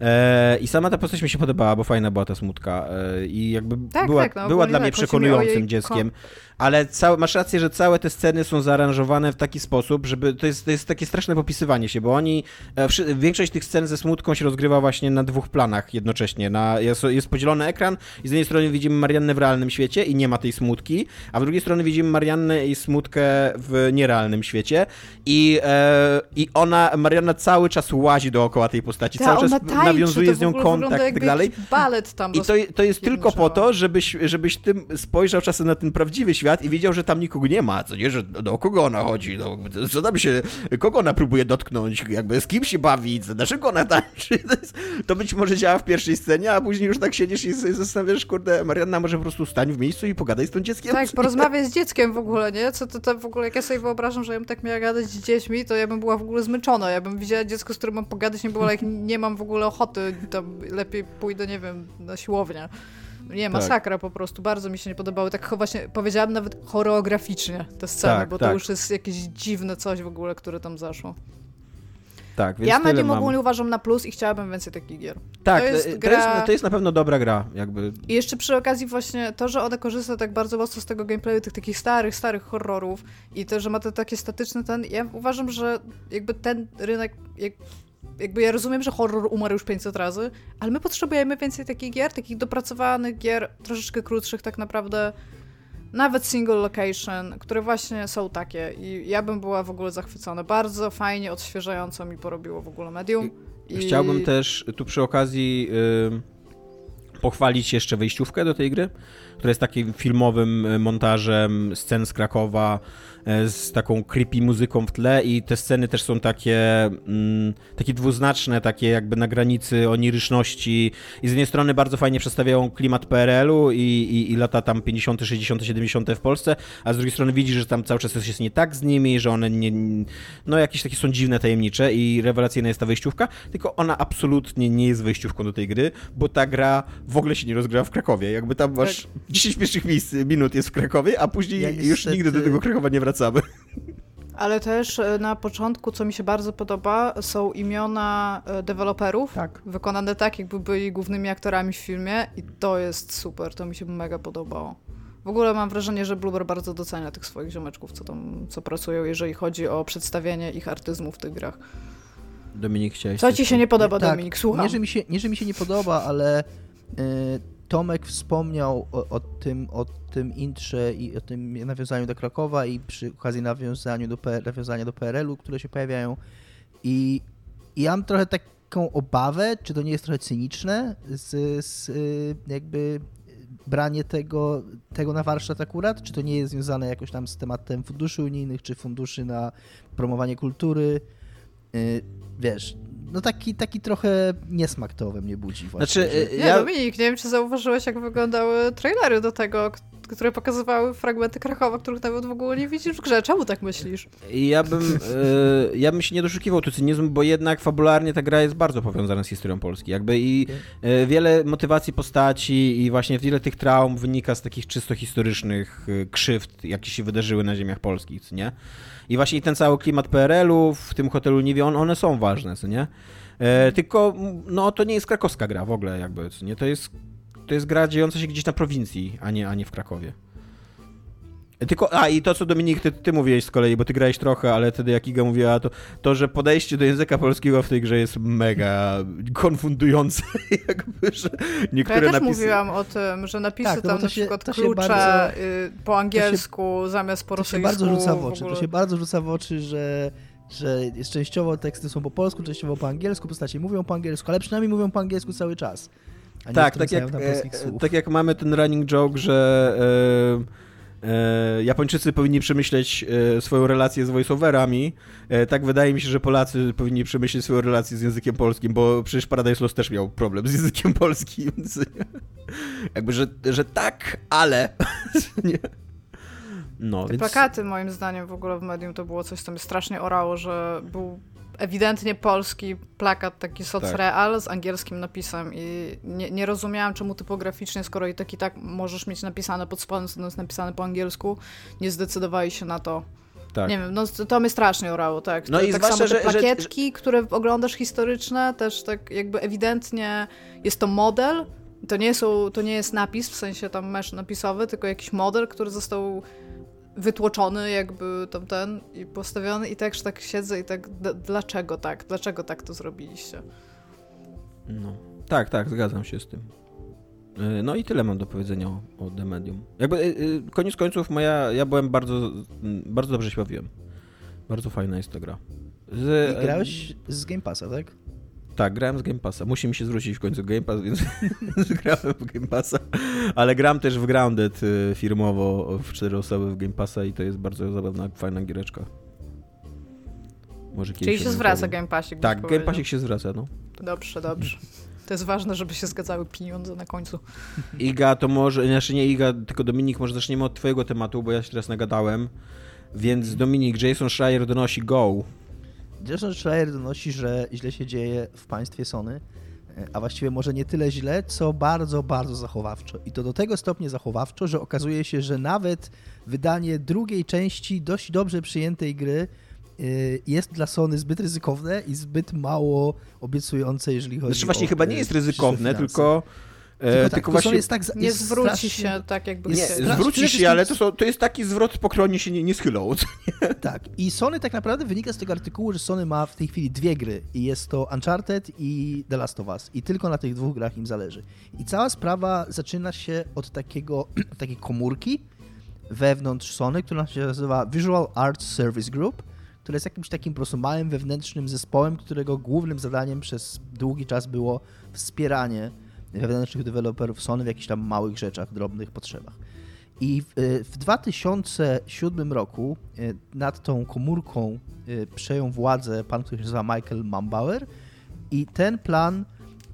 E, I sama ta postać mi się podobała, bo fajna była ta smutka. E, I jakby Tak, była, tak, no, była dla tak, mnie o przekonującym dzieckiem. Ale całe, masz rację, że całe te sceny są zaaranżowane w taki sposób, żeby to jest, to jest takie straszne popisywanie się, bo oni, e, większość tych scen ze smutką się rozgrywa właśnie na dwóch planach jednocześnie. Na, jest, jest podzielony ekran i z jednej strony widzimy Mariannę w realnym świecie i nie ma tej smutki, a z drugiej strony widzimy Mariannę i smutkę w nierealnym świecie i, e, i ona, Marianna cały czas łazi dookoła tej postaci, Ta, cały czas nawiązuje z nią kontakt i tak dalej. balet tam I to, to jest tylko po to, żebyś, żebyś tym spojrzał czasem na ten prawdziwy świat i wiedział, że tam nikogo nie ma, co nie, że do kogo ona chodzi, no, co tam się, kogo ona próbuje dotknąć, jakby z kim się bawi, dlaczego ona tańczy. *laughs* To, jest, to być może działa w pierwszej scenie, a później już tak siedzisz i sobie zastanawiasz, kurde, Marianna może po prostu stań w miejscu i pogadaj z tym dzieckiem. Tak, *laughs* porozmawiaj z dzieckiem w ogóle, nie? Co to, to w ogóle, jak ja sobie wyobrażam, że ja bym tak miała gadać z dziećmi, to ja bym była w ogóle zmęczona. Ja bym widziała dziecko, z którym mam pogadać, nie było, jak nie mam w ogóle ochoty, to lepiej pójdę, nie wiem, na siłownię. Nie, Tak. masakra po prostu, bardzo mi się nie podobały. Tak właśnie powiedziałam nawet choreograficznie te sceny, Tak, bo tak. to już jest jakieś dziwne coś w ogóle, które tam zaszło. Tak, więc ja Medium ogólnie uważam na plus i chciałabym więcej takich gier. Tak, to to jest jest, gra- to jest na pewno dobra gra, jakby. I jeszcze przy okazji właśnie to, że ona korzysta tak bardzo mocno z tego gameplayu, tych takich starych, starych horrorów i to, że ma te takie statyczne ten, ja uważam, że jakby ten rynek, jak, jakby ja rozumiem, że horror umarł już 500 razy, ale my potrzebujemy więcej takich gier, takich dopracowanych gier, troszeczkę krótszych tak naprawdę, nawet single location, które właśnie są takie i ja bym była w ogóle zachwycona. Bardzo fajnie, odświeżająco mi porobiło w ogóle medium. I... Chciałbym też tu przy okazji y, pochwalić jeszcze wejściówkę do tej gry, która jest takim filmowym y, montażem scen z Krakowa, z taką creepy muzyką w tle i te sceny też są takie, mm, takie dwuznaczne, takie jakby na granicy oniryczności i z jednej strony bardzo fajnie przedstawiają klimat PRL-u i, i, i lata tam 50., 60., 70. w Polsce, a z drugiej strony widzisz, że tam cały czas coś jest nie tak z nimi, że one nie, no jakieś takie są dziwne, tajemnicze i rewelacyjna jest ta wejściówka, tylko ona absolutnie nie jest wejściówką do tej gry, bo ta gra w ogóle się nie rozgrywa w Krakowie. Jakby tam masz 10 pierwszych minut jest w Krakowie, a później Ja już nigdy do tego Krakowa nie wracamy. Ale też e, na początku, co mi się bardzo podoba, są imiona e, deweloperów, Tak. wykonane tak, jakby byli głównymi aktorami w filmie i to jest super, to mi się mega podobało. W ogóle mam wrażenie, że Bloober bardzo docenia tych swoich ziomeczków, co tam, co pracują, jeżeli chodzi o przedstawienie ich artyzmu w tych grach. Dominik, chciałeś Co ci się nie podoba, Tak, Dominik? Słucham. Nie że, mi się, nie, że mi się nie podoba, ale y, Tomek wspomniał o, o, tym, o tym intrze i o tym nawiązaniu do Krakowa i przy okazji nawiązaniu do, P- nawiązania do PRL-u, które się pojawiają. I, I ja mam trochę taką obawę, czy to nie jest trochę cyniczne, z, z jakby branie tego, tego na warsztat akurat, czy to nie jest związane jakoś tam z tematem funduszy unijnych, czy funduszy na promowanie kultury. Y, wiesz, no taki, taki trochę niesmak to we mnie budzi właśnie. Znaczy, że- y, Nie, ja, Dominik, nie wiem, czy zauważyłeś, jak wyglądały trailery do tego, które pokazywały fragmenty Krakowa, których nawet w ogóle nie widzisz w grze. Czemu tak myślisz? ja bym, y, *laughs* ja bym się nie doszukiwał tu cynizmu, bo jednak fabularnie ta gra jest bardzo powiązana z historią Polski. Jakby i y, wiele motywacji postaci i właśnie wiele tych traum wynika z takich czysto historycznych y, krzywd, jakie się wydarzyły na ziemiach polskich, co nie? I właśnie ten cały klimat PRL-u w tym hotelu Niwie, on, one są ważne, co nie? E, tylko, m, no to nie jest krakowska gra w ogóle jakby, co nie? To jest, to jest gra dziejąca się gdzieś na prowincji, a nie, a nie w Krakowie. Tylko, a i to, co Dominik, ty, ty mówiłeś z kolei, bo ty grałeś trochę, ale wtedy jak Iga mówiła, to, to, że podejście do języka polskiego w tej grze jest mega konfundujące, *laughs* jakby, że niektóre ja też napisy... mówiłam o tym, że napisy Tak, no tam to na się- przykład to się klucze bardzo- y, po angielsku zamiast po To się rosyjsku. bardzo rzuca w w oczy. ogóle. To się bardzo rzuca w oczy, że, że częściowo teksty są po polsku, częściowo po angielsku, postacie mówią po angielsku, ale przynajmniej mówią po angielsku cały czas. A Tak, tak jak, e, e, tak jak mamy ten running joke, że e, e, Japończycy powinni przemyśleć e, swoją relację z voiceoverami, e, tak wydaje mi się, że Polacy powinni przemyśleć swoją relację z językiem polskim, bo przecież Paradise Lost też miał problem z językiem polskim, więc *laughs* jakby, że, że tak, ale *laughs* nie. No, Te więc... plakaty moim zdaniem w ogóle w medium to było coś, co mnie strasznie orało, że był ewidentnie polski plakat, taki socreal z angielskim napisem i nie, nie rozumiałam czemu typograficznie, skoro i tak i tak możesz mieć napisane pod spodem, co jest napisane po angielsku, nie zdecydowali się na to Tak. Nie wiem, no to mnie strasznie orało, tak. No i tak zwłaszcza, samo te że, plakietki, że... które oglądasz historyczne, też tak jakby ewidentnie jest to model, to nie, są, to nie jest napis, w sensie tam mesz napisowy, tylko jakiś model, który został wytłoczony jakby tam ten i postawiony i tak, że tak siedzę i tak, dlaczego tak? Dlaczego tak to zrobiliście? No. Tak, tak, zgadzam się z tym. E, no i tyle mam do powiedzenia o, o The Medium. Jakby e, e, koniec końców moja, ja byłem bardzo, bardzo dobrze się bawiłem. Bardzo fajna jest ta gra. Z, I grałeś z Game Passa, tak? Tak, grałem z Game Passa. Musi mi się zwrócić w końcu Game Pass, więc *laughs* grałem w Game Passa. Ale gram też w Grounded firmowo w cztery osoby w Game Passa i to jest bardzo zabawna, fajna giereczka. Może Czyli się zwraca Game Passik. Tak, Game Passik się zwraca, no. Dobrze, dobrze. To jest ważne, żeby się zgadzały pieniądze na końcu. *laughs* Iga, to może, znaczy nie Iga, tylko Dominik, może zaczniemy od twojego tematu, bo ja się teraz nagadałem. Więc Dominik, Jason Schreier donosi Go. Jason Schreier donosi, że źle się dzieje w państwie Sony, a właściwie może nie tyle źle, co bardzo, bardzo zachowawczo. I to do tego stopnia zachowawczo, że okazuje się, że nawet wydanie drugiej części dość dobrze przyjętej gry Y, jest dla Sony zbyt ryzykowne i zbyt mało obiecujące, jeżeli chodzi znaczy właśnie o, chyba nie jest ryzykowne, tylko e, tylko, tak, tylko właśnie jest tak, nie jest zwróci strasznie, się tak jakby nie, zwróci się, ale to, są, to jest taki zwrot pokronie się nie, nie schylą. Tak i Sony tak naprawdę wynika z tego artykułu, że Sony ma w tej chwili dwie gry i jest to Uncharted i The Last of Us i tylko na tych dwóch grach im zależy. I cała sprawa zaczyna się od takiego, *clears throat* takiej komórki wewnątrz Sony, która się nazywa Visual Arts Service Group które jest jakimś takim po prostu małym wewnętrznym zespołem, którego głównym zadaniem przez długi czas było wspieranie wewnętrznych deweloperów Sony w jakichś tam małych rzeczach, drobnych potrzebach. I w, w 2007 roku e, nad tą komórką e, przejął władzę pan, który się nazywa Michael Mambauer i ten plan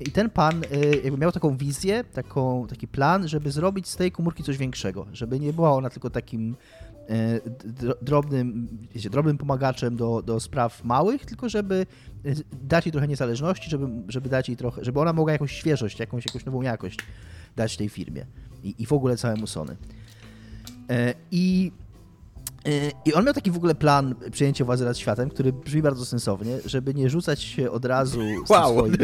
i ten pan jakby miał taką wizję, taką, taki plan, żeby zrobić z tej komórki coś większego, żeby nie była ona tylko takim drobnym, wiecie, drobnym pomagaczem do, do spraw małych, tylko żeby e, dać jej trochę niezależności, żeby, żeby dać jej trochę, żeby ona mogła jakąś świeżość, jakąś, jakąś nową jakość dać tej firmie i, i w ogóle całemu Sony. E, I i on miał taki w ogóle plan przejęcia władzy nad światem, który brzmi bardzo sensownie, żeby nie rzucać się od razu z wow. swoim...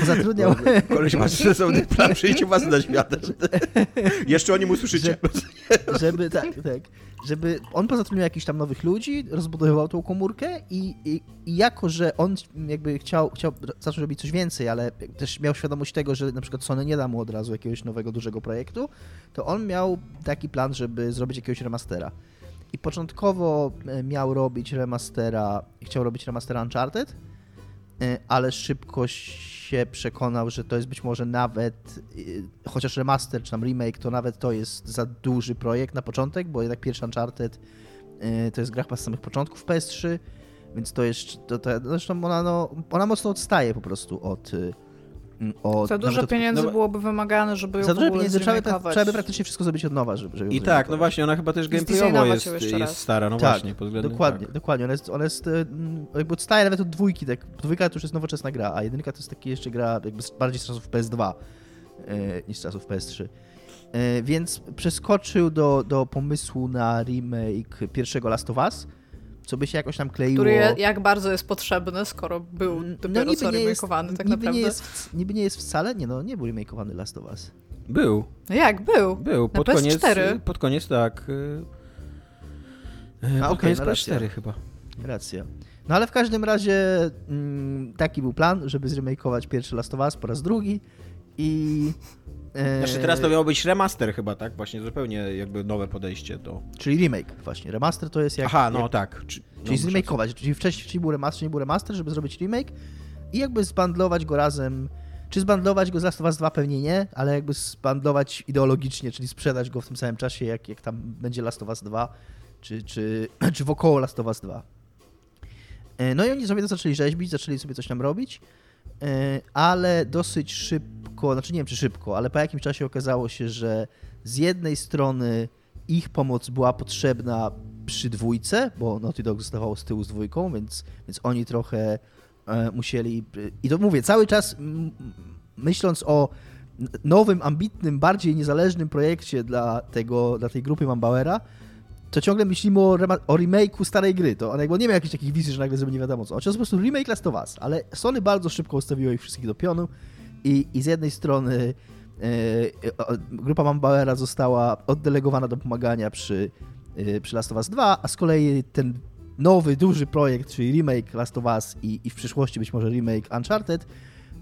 Pozatrudniał... Koleś ma sensowny plan przejęcia władzy nad światem. *laughs* Jeszcze o nim usłyszycie. Żeby, żeby tak, tak żeby on pozatrudnił jakichś tam nowych ludzi, rozbudowywał tą komórkę i, i, i, jako, że on jakby chciał, chciał zacząć robić coś więcej, ale też miał świadomość tego, że na przykład Sony nie da mu od razu jakiegoś nowego, dużego projektu, to on miał taki plan, żeby zrobić jakiegoś remastera. I początkowo e, miał robić remastera, chciał robić remastera Uncharted, e, ale szybko się przekonał, że to jest być może nawet, y, chociaż remaster czy tam remake, to nawet to jest za duży projekt na początek, bo jednak pierwszy Uncharted to jest gra z samych początków PS3, więc to jest, to, to, zresztą ona, no, ona mocno odstaje po prostu od, od, za dużo pieniędzy no, byłoby wymagane, żeby ją Za dużo pieniędzy, trzeba by, trzeba by praktycznie wszystko zrobić od nowa, żeby, żeby I tak, no właśnie, ona chyba też gameplayowo jest, jest stara, no tak, właśnie. Pod względem, dokładnie, tak. dokładnie. Ona jest, ona jest jakby odstaje nawet od dwójki, tak, dwójka to już jest nowoczesna gra, a jedynka to jest taki jeszcze gra jakby bardziej z czasów PS2 e, niż z czasów PS3. E, więc przeskoczył do, do pomysłu na remake pierwszego Last of Us, co by się jakoś tam kleiło. Który jak bardzo jest potrzebny, skoro był no dopiero no, co remakeowany tak niby naprawdę. Nie jest, niby nie jest wcale, nie no, nie był remakeowany Last of Us. Był. No jak, był? Był, pod koniec, pod koniec tak. Y, y, A, pod okay, koniec PS4 chyba. Racja. No ale w każdym razie mm, taki był plan, żeby zremakeować pierwszy Last of Us po raz drugi i znaczy teraz to miał być remaster chyba, tak? Właśnie zupełnie jakby nowe podejście do... Czyli remake właśnie. Remaster to jest jak... Aha, no jak, tak. Czy, czyli no, zremakeować. Czyli wcześniej był remaster, nie był remaster, żeby zrobić remake i jakby zbandlować go razem... Czy zbandlować go z Last of Us 2 pewnie nie, ale jakby zbandlować ideologicznie, czyli sprzedać go w tym samym czasie, jak, jak tam będzie Last of Us 2, czy, czy, *clears throat* czy wokoło Last of Us 2. E, no i oni sobie to zaczęli rzeźbić, zaczęli sobie coś tam robić, e, ale dosyć szybko znaczy nie wiem czy szybko, ale po jakimś czasie okazało się, że z jednej strony ich pomoc była potrzebna przy dwójce, bo Naughty Dog zostawało z tyłu z dwójką, więc, więc oni trochę e, musieli... I to mówię, cały czas myśląc o nowym, ambitnym, bardziej niezależnym projekcie dla, tego, dla tej grupy Mambauera, to ciągle myślimy o, o remake'u starej gry. To on jakby nie miał jakichś takich wizji, że nagle zrobi nie wiadomo co. Oczywiście po prostu remake Last of Us, ale Sony bardzo szybko ustawiło ich wszystkich do pionu i, i z jednej strony e, grupa Mambauera została oddelegowana do pomagania przy, e, przy Last of Us 2, a z kolei ten nowy, duży projekt, czyli remake Last of Us i, i w przyszłości być może remake Uncharted,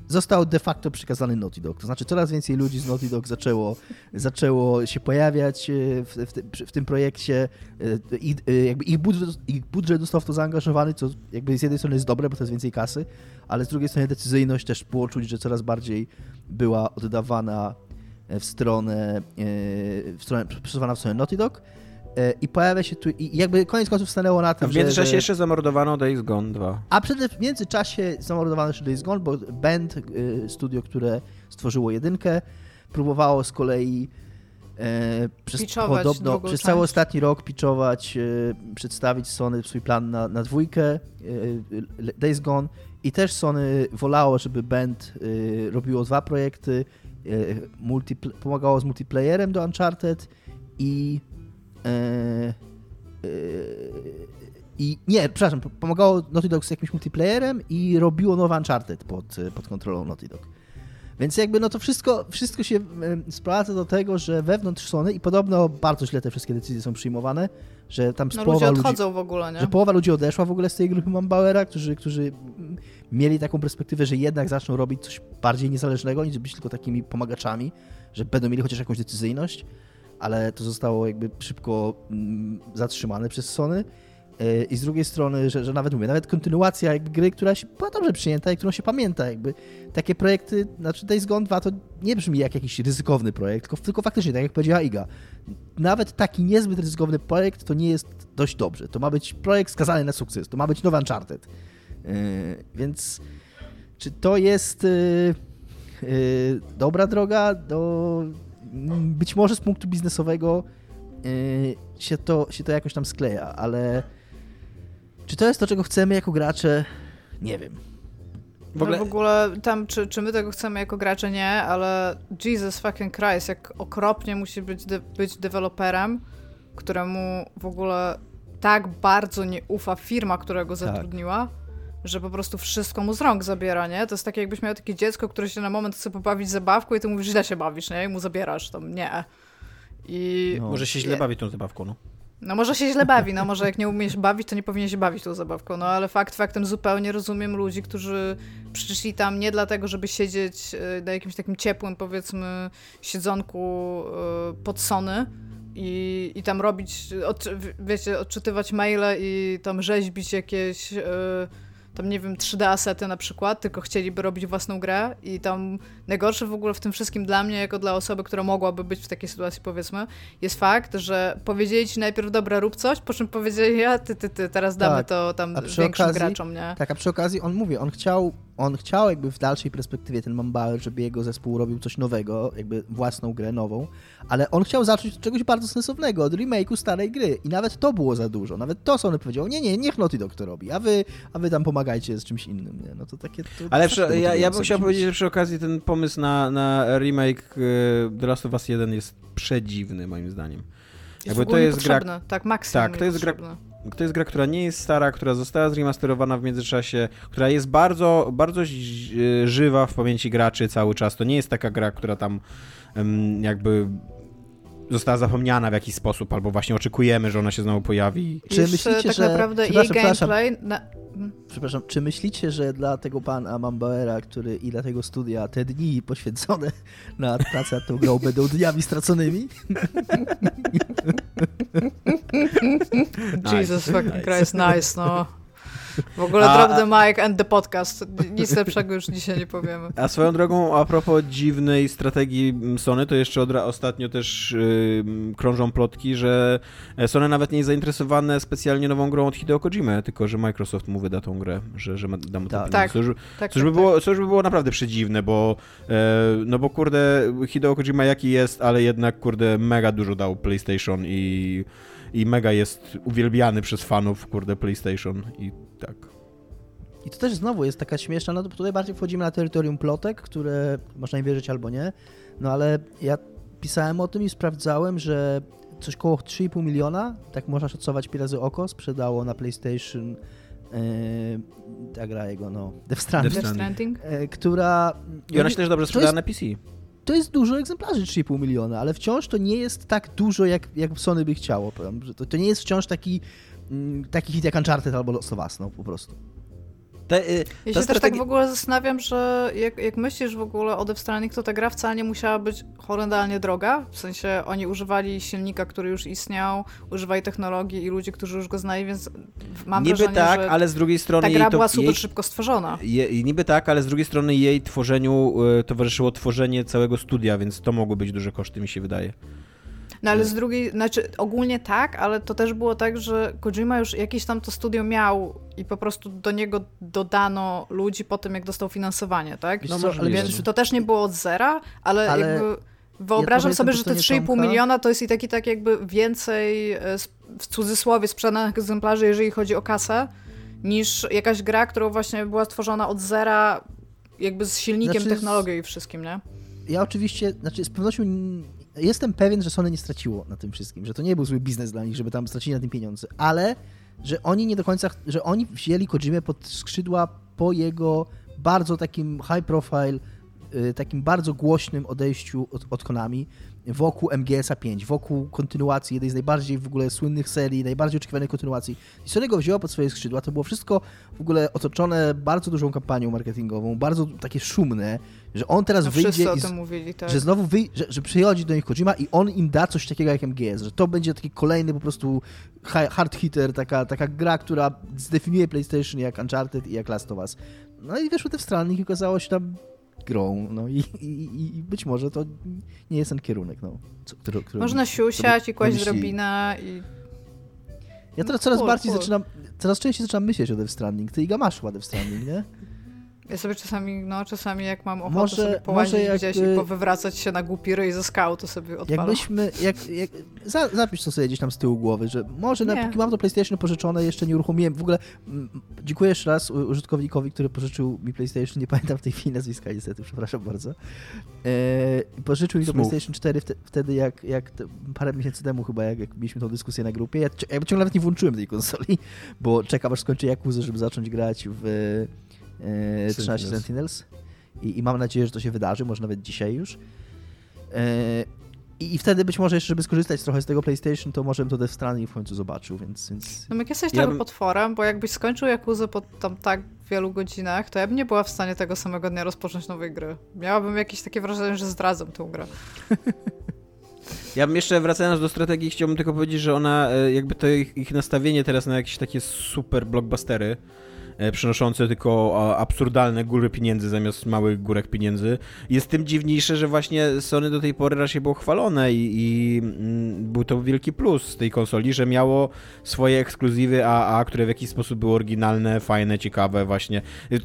został de facto przekazany Naughty Dog. To znaczy coraz więcej ludzi z Naughty Dog zaczęło, zaczęło się pojawiać e, w, w, w tym projekcie. E, I, e, jakby ich, budżet, ich budżet został w to zaangażowany, co jakby z jednej strony jest dobre, bo to jest więcej kasy, ale z drugiej strony decyzyjność też było czuć, że coraz bardziej była oddawana w stronę, w stronę w stronę Naughty Dog. E, I pojawia się tu, i jakby koniec końców stanęło na tym, W międzyczasie że, jeszcze zamordowano Days Gone 2. A przede, w międzyczasie zamordowano jeszcze Days Gone, bo Band, y, studio, które stworzyło jedynkę, próbowało z kolei e, przez, podobno, przez cały ostatni rok pitchować, e, przedstawić Sony swój plan na, na dwójkę e, Days Gone i też Sony wolało, żeby Band e, robiło dwa projekty, e, pomagało z multiplayerem do Uncharted i E, e, I nie, przepraszam, pomagało Naughty Dog z jakimś multiplayerem i robiło nowy Uncharted pod, pod kontrolą Naughty Dog. Więc jakby no to wszystko, wszystko się sprowadza do tego, że wewnątrz Sony i podobno bardzo źle te wszystkie decyzje są przyjmowane, że tam no, połowa ludzie odchodzą ludzi, w ogóle, nie? Że połowa ludzi odeszła w ogóle z tej grupy Mambauera, którzy, którzy mieli taką perspektywę, że jednak zaczną robić coś bardziej niezależnego, niż być tylko takimi pomagaczami, że będą mieli chociaż jakąś decyzyjność ale to zostało jakby szybko mm, zatrzymane przez Sony. E, I z drugiej strony, że, że nawet mówię, nawet kontynuacja jakby gry, która się była dobrze przyjęta i którą się pamięta, jakby takie projekty, znaczy Days Gone 2 to nie brzmi jak jakiś ryzykowny projekt, tylko, tylko faktycznie, tak jak powiedziała Iga, nawet taki niezbyt ryzykowny projekt to nie jest dość dobrze. To ma być projekt skazany na sukces, to ma być nowy Uncharted. Yy, więc czy to jest yy, yy, dobra droga do być może z punktu biznesowego yy, się, to, się to jakoś tam skleja, ale czy to jest to, czego chcemy jako gracze? Nie wiem. W ogóle, no w ogóle tam, czy, czy my tego chcemy jako gracze, nie, ale Jesus fucking Christ, jak okropnie musi być, de, być deweloperem, któremu w ogóle tak bardzo nie ufa firma, która go tak. zatrudniła. Tak że po prostu wszystko mu z rąk zabiera, nie? To jest takie, jakbyś miał takie dziecko, które się na moment chce pobawić zabawką i ty mówisz, źle się bawisz, nie? I mu zabierasz, to nie. I... No. Może się źle bawi tą zabawką, no. No może się źle bawi, no może jak nie umiesz bawić, to nie powinien się bawić tą zabawką, no ale fakt faktem zupełnie rozumiem ludzi, którzy przyszli tam nie dlatego, żeby siedzieć e, na jakimś takim ciepłym, powiedzmy, siedzonku e, pod Sony, i, i tam robić, od, wiecie, odczytywać maile i tam rzeźbić jakieś tam nie wiem, 3D asety na przykład, tylko chcieliby robić własną grę i tam najgorsze w ogóle w tym wszystkim dla mnie, jako dla osoby, która mogłaby być w takiej sytuacji, powiedzmy, jest fakt, że powiedzieli ci najpierw, dobra, rób coś, po czym powiedzieli, ja, ty, ty, ty, teraz damy tak. to tam większym okazji, graczom, nie? Tak, a przy okazji on mówi, on chciał on chciał jakby w dalszej perspektywie ten Mambauer, żeby jego zespół robił coś nowego, jakby własną grę nową, ale on chciał zacząć od czegoś bardzo sensownego, od remake'u starej gry i nawet to było za dużo. Nawet to Sony powiedział, nie, nie, niech Naughty Dog to robi, a wy, a wy tam pomagajcie z czymś innym, nie? No to takie... To, ale przy, ja, ja bym chciał powiedzieć, że przy okazji ten pomysł na, na remake y, The Last of Us 1 jest przedziwny moim zdaniem. Jest jakby to jest gra... Tak, maksimum Tak, to jest gra to jest gra, która nie jest stara, która została zremasterowana w międzyczasie, która jest bardzo, bardzo żywa w pamięci graczy cały czas. To nie jest taka gra, która tam jakby została zapomniana w jakiś sposób, albo właśnie oczekujemy, że ona się znowu pojawi. Czy myślicie, tak że... naprawdę jej gameplay... Na... Mhm. Przepraszam, czy myślicie, że dla tego pana Mambauera, który i dla tego studia te dni poświęcone na pracę nad tą grą będą dniami straconymi? *laughs* Jesus fucking Christ, nice, no. W ogóle a, drop the mic and the podcast. Nic lepszego już dzisiaj nie powiemy. A swoją drogą, a propos dziwnej strategii Sony, to jeszcze od, ostatnio też yy, krążą plotki, że Sony nawet nie jest zainteresowane specjalnie nową grą od Hideo Kojima, tylko że Microsoft mu wyda tą grę, że, że da mu tak. tak, tak, co, już by tak, było, co już by było naprawdę przedziwne, bo e, no bo kurde, Hideo Kojima jaki jest, ale jednak kurde mega dużo dał PlayStation i i mega jest uwielbiany przez fanów, kurde, PlayStation i tak. I to też znowu jest taka śmieszna, no to tutaj bardziej wchodzimy na terytorium plotek, które można im wierzyć albo nie, no ale ja pisałem o tym i sprawdzałem, że coś koło 3,5 miliona, tak można szacować pi razy oko, sprzedało na PlayStation e, ta gra jego, no, Death Stranding, Death Stranding. e, która... I ona się też dobrze sprzedała jest, na PC. to jest dużo egzemplarzy, 3,5 miliona, ale wciąż to nie jest tak dużo, jak, jak Sony by chciało. To, to nie jest wciąż taki, taki hit jak Uncharted albo Lost of Us, no po prostu. Te, y, Ja się też tak w ogóle zastanawiam, że jak, jak myślisz w ogóle o Death Stranding, to ta gra wcale nie musiała być horrendalnie droga. W sensie oni używali silnika, który już istniał, używali technologii i ludzi, którzy już go znali, więc mam Niby wrażenie, tak, że ale z drugiej strony ta gra to, była super jej, szybko stworzona. je, niby tak, ale z drugiej strony jej tworzeniu y, towarzyszyło tworzenie całego studia, więc to mogły być duże koszty, mi się wydaje. No ale z drugiej, znaczy ogólnie tak, ale to też było tak, że Kojima już jakieś tam to studio miał i po prostu do niego dodano ludzi po tym, jak dostał finansowanie, tak? No możliwe, Więc no. to też nie było od zera, ale, Ale jakby wyobrażam ja sobie, że te po stronie 3,5 Tomka- miliona to jest i taki tak jakby więcej e, w cudzysłowie sprzedanych egzemplarzy, jeżeli chodzi o kasę, niż jakaś gra, która właśnie była stworzona od zera, jakby z silnikiem, Znaczy technologią i wszystkim, nie? Ja oczywiście, znaczy z pewnością jestem pewien, że Sony nie straciło na tym wszystkim, że to nie był zły biznes dla nich, żeby tam stracili na tym pieniądze, ale że oni nie do końca, że oni wzięli Kojimę pod skrzydła po jego bardzo takim high profile, y, takim bardzo głośnym odejściu od, od Konami wokół MGS-a 5, wokół kontynuacji jednej z najbardziej w ogóle słynnych serii, najbardziej oczekiwanej kontynuacji. I Sony go wzięła pod swoje skrzydła, to było wszystko w ogóle otoczone bardzo dużą kampanią marketingową, bardzo takie szumne, że on teraz No wyjdzie i z- mówili, tak. że znowu wyj- że, że przychodzi do nich Kojima i on im da coś takiego jak MGS, że to będzie taki kolejny po prostu hard hitter, taka, taka gra, która zdefiniuje PlayStation jak Uncharted i jak Last of Us. No i wyszły te Stranding i okazało się tam grą, no i, i, i- być może to nie jest ten kierunek, no. Co, który, który Można siusiać i kłaść drobinę i Ja teraz coraz Cool, bardziej cool. zaczynam, coraz częściej zaczynam myśleć o Death Stranding. Ty Iga masz Death Stranding, nie? Ja sobie czasami, no czasami jak mam ochotę Może- sobie połazić może gdzieś i powywracać się na głupi ryj ze skał, to sobie odpalam. Jakbyśmy, jak, jak, za, zapisz to sobie gdzieś tam z tyłu głowy, że może na, Nie. póki mam to PlayStation pożyczone, jeszcze nie uruchomiłem. W ogóle mm, dziękuję jeszcze raz użytkownikowi, który pożyczył mi PlayStation, nie pamiętam w tej chwili nazwiska niestety, przepraszam bardzo. E, pożyczył mi to. PlayStation 4 wte, wtedy, jak, jak te, parę miesięcy temu chyba, jak, jak mieliśmy tą dyskusję na grupie. Ja, ja ciągle nawet nie włączyłem tej konsoli, bo czekam aż skończę Jakuzę, żeby zacząć grać w e, 13 Sentinels. Sentinels. I, I mam nadzieję, że to się wydarzy, może nawet dzisiaj już. E, i, I wtedy być może jeszcze, żeby skorzystać trochę z tego PlayStation, to może bym to Death Stranding w końcu zobaczył, więc... więc... No jak jesteś Ja bym- potworem, bo jakbyś skończył Jakuzę po tam tak wielu godzinach, to ja bym nie była w stanie tego samego dnia rozpocząć nowej gry. Miałabym jakieś takie wrażenie, że zdradzam tę grę. *laughs* Ja bym jeszcze wracając do strategii, chciałbym tylko powiedzieć, że ona, e, jakby to ich, ich nastawienie teraz na jakieś takie super blockbustery, przynoszące tylko absurdalne góry pieniędzy zamiast małych górek pieniędzy, jest tym dziwniejsze, że właśnie Sony do tej pory raczej było chwalone i, i mm, był to wielki plus tej konsoli, że miało swoje ekskluzywy AA, które w jakiś sposób były oryginalne, fajne, ciekawe właśnie.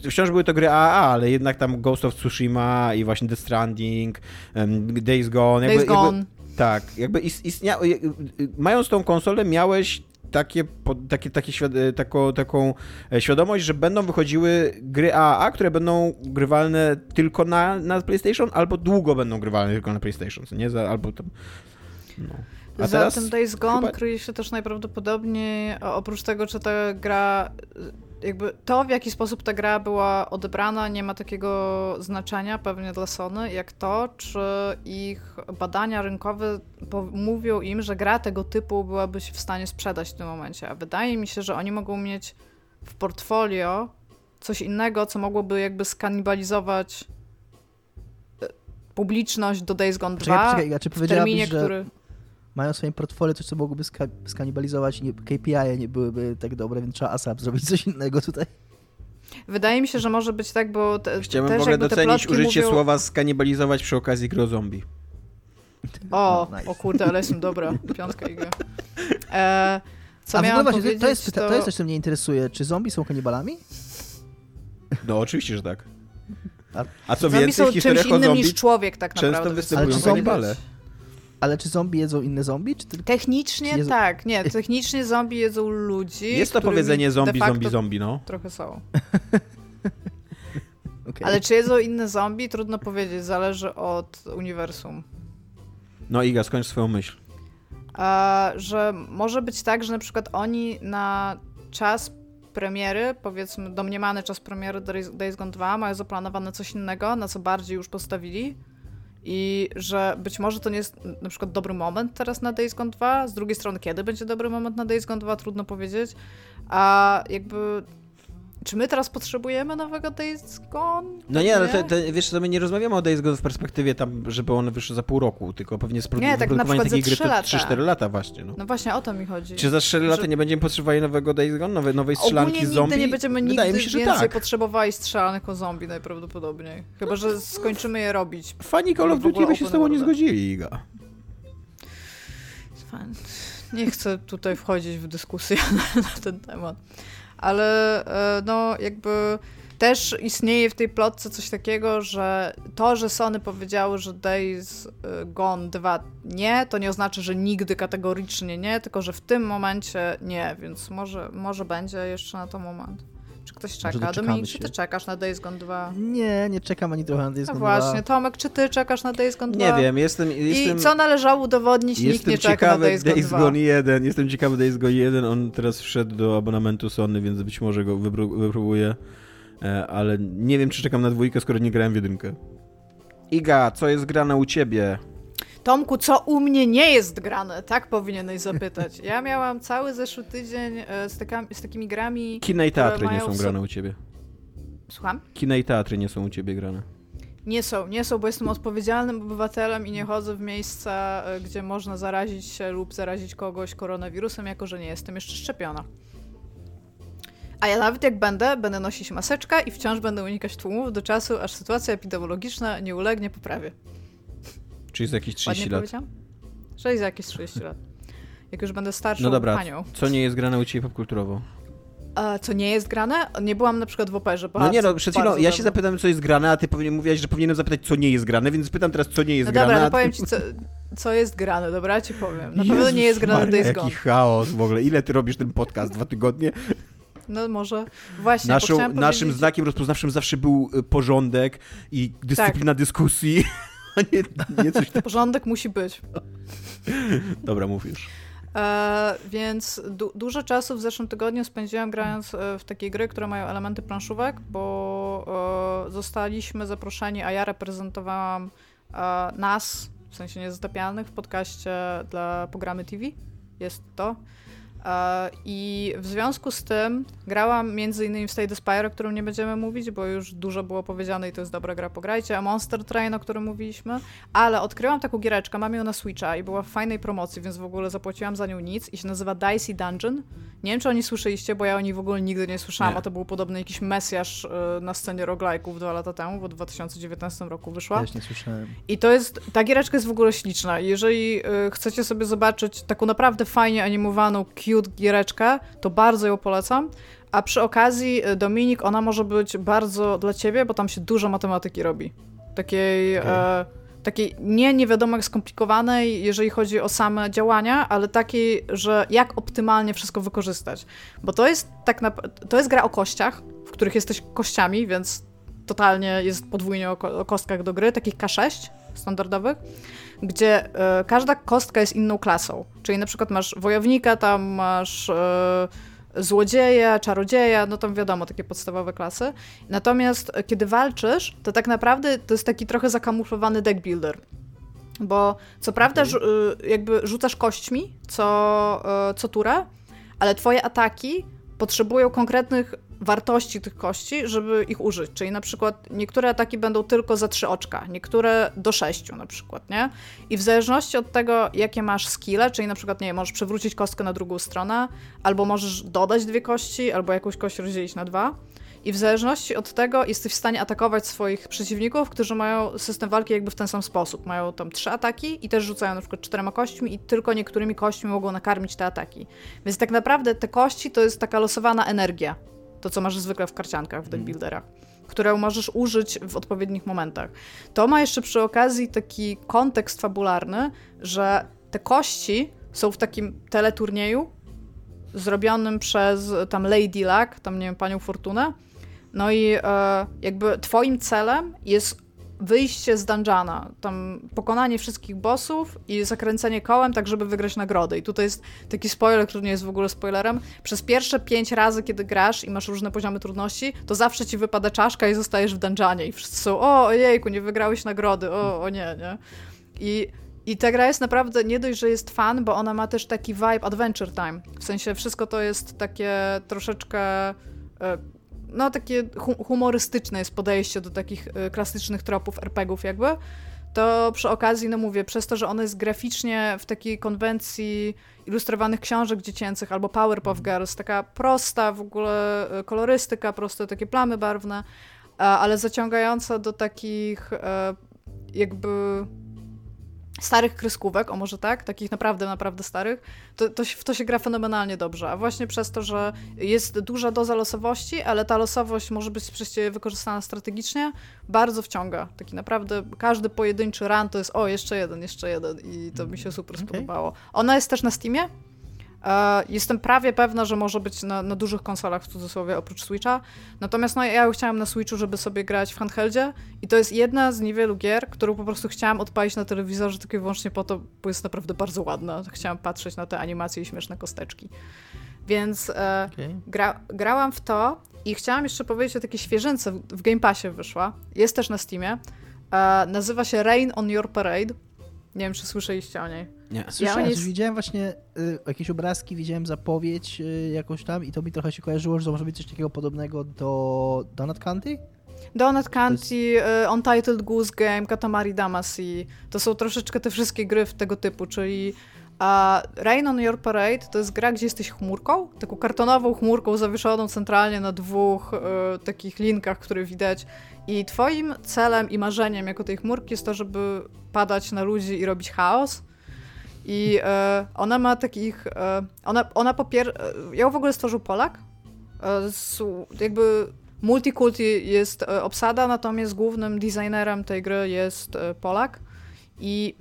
Wciąż były to gry AA, ale jednak tam Ghost of Tsushima i właśnie The Stranding, Days Gone. Days jakby- Gone. Jakby, tak, jakby is, istnia, y, y, y, mając tą konsolę miałeś takie, takie, takie świad- y, taką, taką e, świadomość, że będą wychodziły gry AAA, które będą grywalne tylko na, na PlayStation, albo długo będą grywalne tylko na PlayStation, nie? Za, albo tam... No. A Za teraz tym Days Gone chyba- kryje się też najprawdopodobniej, oprócz tego, czy ta gra, jakby to, w jaki sposób ta gra była odebrana, nie ma takiego znaczenia pewnie dla Sony, jak to, czy ich badania rynkowe mówią im, że gra tego typu byłaby się w stanie sprzedać w tym momencie. A wydaje mi się, że oni mogą mieć w portfolio coś innego, co mogłoby jakby skanibalizować y, publiczność do Days Gone 2 Czekaj, czekaj, a czy w terminie, że który... mają w swoim portfolio coś, co mogłoby ska- skanibalizować, nie, KPI nie byłyby tak dobre, więc trzeba ASAP zrobić coś innego tutaj. Wydaje mi się, że może być tak, bo te, Chciałbym też w ogóle docenić użycie mówią... słowa skanibalizować przy okazji gry o zombie. *laughs* O, No, nice. o kurde, ale jestem dobra. Piątka IG. E, co A miałam właśnie, to, jest, pyta- to jest coś, co mnie interesuje. Czy zombie są kanibalami? No oczywiście, że tak. A- co Zombie więcej, są w czymś innym zombie niż człowiek tak często naprawdę. występują Ale czy zombie- kanibale. Ale czy zombie jedzą inne zombie? Czy tylko... Technicznie Jezu. tak, nie, technicznie zombie jedzą ludzi. Jest to powiedzenie zombie, zombie, zombie, no. Trochę są. *laughs* Okej. Ale czy jedzą inne zombie? Trudno powiedzieć, zależy od uniwersum. No Iga, skończ swoją myśl. e, że może być tak, że na przykład oni na czas premiery, powiedzmy domniemany czas premiery Days Gone 2 mają zaplanowane coś innego, na co bardziej już postawili i że być może to nie jest na przykład dobry moment teraz na Days Gone 2, z drugiej strony kiedy będzie dobry moment na Days Gone 2, trudno powiedzieć, a jakby czy my teraz potrzebujemy nowego Days Gone? No nie, ale wiesz, to my nie rozmawiamy o Days Gone w perspektywie tam, żeby one wyszły za pół roku, tylko pewnie nie, tak takiej gry to 3-4 lata właśnie. No. no. właśnie o to mi chodzi. Czy za 4 lata że... nie będziemy potrzebowali nowego Days Gone, nowej, nowej strzelanki z zombie? nigdy nie będziemy nigdy mi się, więcej tak. potrzebowali strzelanek o zombie najprawdopodobniej. Chyba, że skończymy je robić. Fani Call of Duty by się z tobą nie zgodzili, Iga. Nie chcę tutaj wchodzić w dyskusję *laughs* na ten temat ale e, no jakby też istnieje w tej plotce coś takiego, że to, że Sony powiedziały, że Days e, Gone 2 nie, to nie oznacza, że nigdy kategorycznie nie, tylko że w tym momencie nie, więc może, może będzie jeszcze na to moment. Ktoś czeka? Dominik, czy ty czekasz na Days Gone 2? Nie, nie czekam ani trochę na Days no Gone no 2. właśnie, Tomek, czy ty czekasz na Days Gone 2? Nie wiem, jestem... jestem... I co należało udowodnić? Nikt nie czeka na Days Gone Days 2. Gone 1. Jestem ciekawy Days Gone 1, on teraz wszedł do abonamentu Sony, więc być może go wypróbuję. E, ale nie wiem, czy czekam na dwójkę, skoro nie grałem w jedynkę. Iga, co jest grane u ciebie? Tomku, co u mnie nie jest grane? Tak powinieneś zapytać. Ja miałam cały zeszły tydzień e, z, taka, z takimi grami. Kina i teatry nie są grane u ciebie. Słucham? Kina i teatry nie są u ciebie grane. Nie są, nie są, bo jestem odpowiedzialnym obywatelem i nie chodzę w miejsca, e, gdzie można zarazić się lub zarazić kogoś koronawirusem, jako że nie jestem jeszcze szczepiona. A ja nawet jak będę, będę nosić maseczkę i wciąż będę unikać tłumów do czasu, aż sytuacja epidemiologiczna nie ulegnie poprawie. Czyli za jakieś 30 Ładnie lat. Powiedziałam? Czyli za jakieś 30 lat. Jak już będę starszą no dobra, panią. co nie jest grane u Ciebie popkulturowo? A co nie jest grane? Nie byłam na przykład w operze. No nie no, przed chwilą ja się zapytam, co jest grane, a ty powinien, mówiłaś, że powinienem zapytać, co nie jest grane, więc pytam teraz, co nie jest no grane. Dobra, no powiem ci, co, co jest grane, dobra? Ci powiem. Na *laughs* pewno nie jest grane Days Gone. Jaki chaos w ogóle. Ile ty robisz ten podcast? Dwa tygodnie? No może. Właśnie, Naszą, Naszym znakiem rozpoznawczym zawsze był y, porządek i dyscyplina tak. dyskusji. *laughs* nie, nie coś tam. Porządek musi być. Dobra, mówisz. E, więc du dużo czasu w zeszłym tygodniu spędziłam grając e, w takie gry, które mają elementy planszówek, bo e, zostaliśmy zaproszeni, a ja reprezentowałam e, nas, w sensie niezatapialnych, w podcaście dla programy TV. Jest to. E, I w związku z tym grałam między innymi w State Spire, o którym nie będziemy mówić, bo już dużo było powiedziane i to jest dobra gra, pograjcie, a Monster Train, o którym mówiliśmy, ale odkryłam taką giereczkę, mam ją na Switcha i była w fajnej promocji, więc w ogóle zapłaciłam za nią nic i się nazywa Dicey Dungeon. Nie wiem, czy oni słyszeliście, bo ja o niej w ogóle nigdy nie słyszałam, nie. a to był podobny jakiś mesjasz y, na scenie roguelike'ów dwa lata temu, bo w 2019 roku wyszła. Też nie słyszałem. I to jest, ta giereczka jest w ogóle śliczna. Jeżeli y, chcecie sobie zobaczyć taką naprawdę fajnie animowaną, cute giereczkę, to bardzo ją polecam. A przy okazji, y, Dominik, ona może być bardzo dla ciebie, bo tam się dużo matematyki robi. Takiej... Okay. E, takiej nie nie wiadomo jak skomplikowanej, jeżeli chodzi o same działania, ale takiej, że jak optymalnie wszystko wykorzystać. Bo to jest tak na, to jest gra o kościach, w których jesteś kościami, więc totalnie jest podwójnie o, kostkach do gry, takich K6 standardowych, gdzie y, każda kostka jest inną klasą. Czyli na przykład masz wojownika, tam masz y, złodzieja, czarodzieja, no tam wiadomo, takie podstawowe klasy. Natomiast e, kiedy walczysz, to tak naprawdę to jest taki trochę zakamuflowany deck builder. Bo co prawda okay. jakby rzucasz kośćmi co, co turę, ale twoje ataki potrzebują konkretnych wartości tych kości, żeby ich użyć. Czyli na przykład niektóre ataki będą tylko za trzy oczka, niektóre do sześciu na przykład, nie? I w zależności od tego, jakie masz skille, czyli na przykład, nie możesz przewrócić kostkę na drugą stronę, albo możesz dodać dwie kości, albo jakąś kość rozdzielić na dwa. I w zależności od tego jesteś w stanie atakować swoich przeciwników, którzy mają system walki jakby w ten sam sposób. Mają tam trzy ataki i też rzucają na przykład czterema kośćmi i tylko niektórymi kośćmi mogą nakarmić te ataki. Więc tak naprawdę te kości to jest taka losowana energia. To, co masz zwykle w karciankach, w deckbuilderach, którą możesz użyć w odpowiednich momentach. To ma jeszcze przy okazji taki kontekst fabularny, że te kości są w takim teleturnieju zrobionym przez tam Lady Luck, tam nie wiem, panią Fortunę. No i e, jakby twoim celem jest wyjście z dungeona, tam pokonanie wszystkich bossów i zakręcenie kołem, tak żeby wygrać nagrodę. I tutaj jest taki spoiler, który nie jest w ogóle spoilerem. Przez pierwsze pięć razy, kiedy grasz i masz różne poziomy trudności, to zawsze ci wypada czaszka i zostajesz w dungeonie i wszyscy są, o, ojejku, nie wygrałeś nagrody, o, o nie, nie. I i ta gra jest naprawdę nie dość, że jest fan, bo ona ma też taki vibe Adventure Time. W sensie wszystko to jest takie troszeczkę e, no takie humorystyczne jest podejście do takich y, klasycznych tropów RPGów jakby, to przy okazji, no mówię, przez to, że ono jest graficznie w takiej konwencji ilustrowanych książek dziecięcych albo Powerpuff Girls, taka prosta w ogóle y, kolorystyka, proste takie plamy barwne, ale zaciągająca do takich e, jakby starych kreskówek, o może tak, takich naprawdę, naprawdę starych, to, to, w to się gra fenomenalnie dobrze. A właśnie przez to, że jest duża doza losowości, ale ta losowość może być przez ciebie wykorzystana strategicznie, bardzo wciąga. Taki naprawdę każdy pojedynczy run to jest o, jeszcze jeden, jeszcze jeden i to mi się super okay. spodobało. Ona jest też na Steamie, jestem prawie pewna, że może być na, na, dużych konsolach w cudzysłowie oprócz Switcha. Natomiast no, ja chciałam na Switchu, żeby sobie grać w handheldzie i to jest jedna z niewielu gier, którą po prostu chciałam odpalić na telewizorze tylko i wyłącznie po to, bo jest naprawdę bardzo ładna. Chciałam patrzeć na te animacje i śmieszne kosteczki. Więc e, okay. gra, grałam w to i chciałam jeszcze powiedzieć o takiej świeżynce. W Game Passie wyszła. Jest też na Steamie. E, nazywa się Rain on Your Parade. Nie wiem, czy słyszeliście o niej. Nie. Słyszałem, ja jest... widziałem właśnie y, jakieś obrazki, widziałem zapowiedź y, jakoś tam i to mi trochę się kojarzyło, że to może być coś takiego podobnego do Donut County? Donut County, jest... y, Untitled Goose Game, Katamari Damacy. To są troszeczkę te wszystkie gry tego typu, czyli a Rain on Your Parade to jest gra, gdzie jesteś chmurką, taką kartonową chmurką zawieszoną centralnie na dwóch y, takich linkach, które widać. I twoim celem i marzeniem jako tej chmurki jest to, żeby padać na ludzi i robić chaos. I e, ona ma takich. E, ona, ona popier. E, ją w ogóle stworzył Polak. Z, jakby multikulti jest obsada, natomiast głównym designerem tej gry jest Polak. I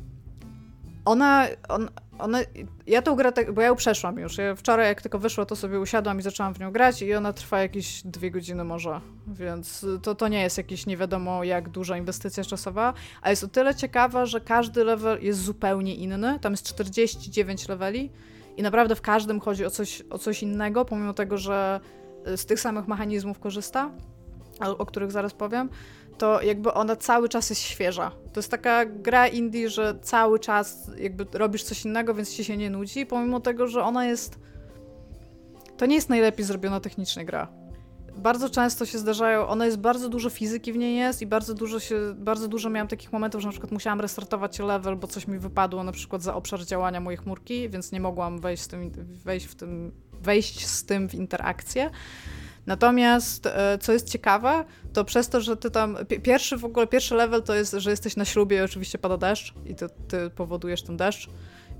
ona, on, ona, ja tą grę, tak, bo ja ją przeszłam już. Ja wczoraj, jak tylko wyszło, to sobie usiadłam i zaczęłam w nią grać i ona trwa jakieś dwie godziny może, więc to, to nie jest jakieś nie wiadomo jak duża inwestycja czasowa, a jest o tyle ciekawa, że każdy level jest zupełnie inny. Tam jest 49 leveli i naprawdę w każdym chodzi o coś, o coś innego, pomimo tego, że z tych samych mechanizmów korzysta, o których zaraz powiem to jakby ona cały czas jest świeża. To jest taka gra indie, że cały czas jakby robisz coś innego, więc ci się nie nudzi, pomimo tego, że ona jest... To nie jest najlepiej zrobiona technicznie gra. Bardzo często się zdarzają, ona jest bardzo dużo fizyki w niej jest i bardzo dużo się, bardzo dużo miałam takich momentów, że na przykład musiałam restartować level, bo coś mi wypadło na przykład za obszar działania mojej chmurki, więc nie mogłam wejść z tym, wejść w tym, wejść z tym w interakcję. Natomiast, e, co jest ciekawe, to przez to, że ty tam, pierwszy w ogóle, pierwszy level to jest, że jesteś na ślubie i oczywiście pada deszcz i ty, ty powodujesz ten deszcz.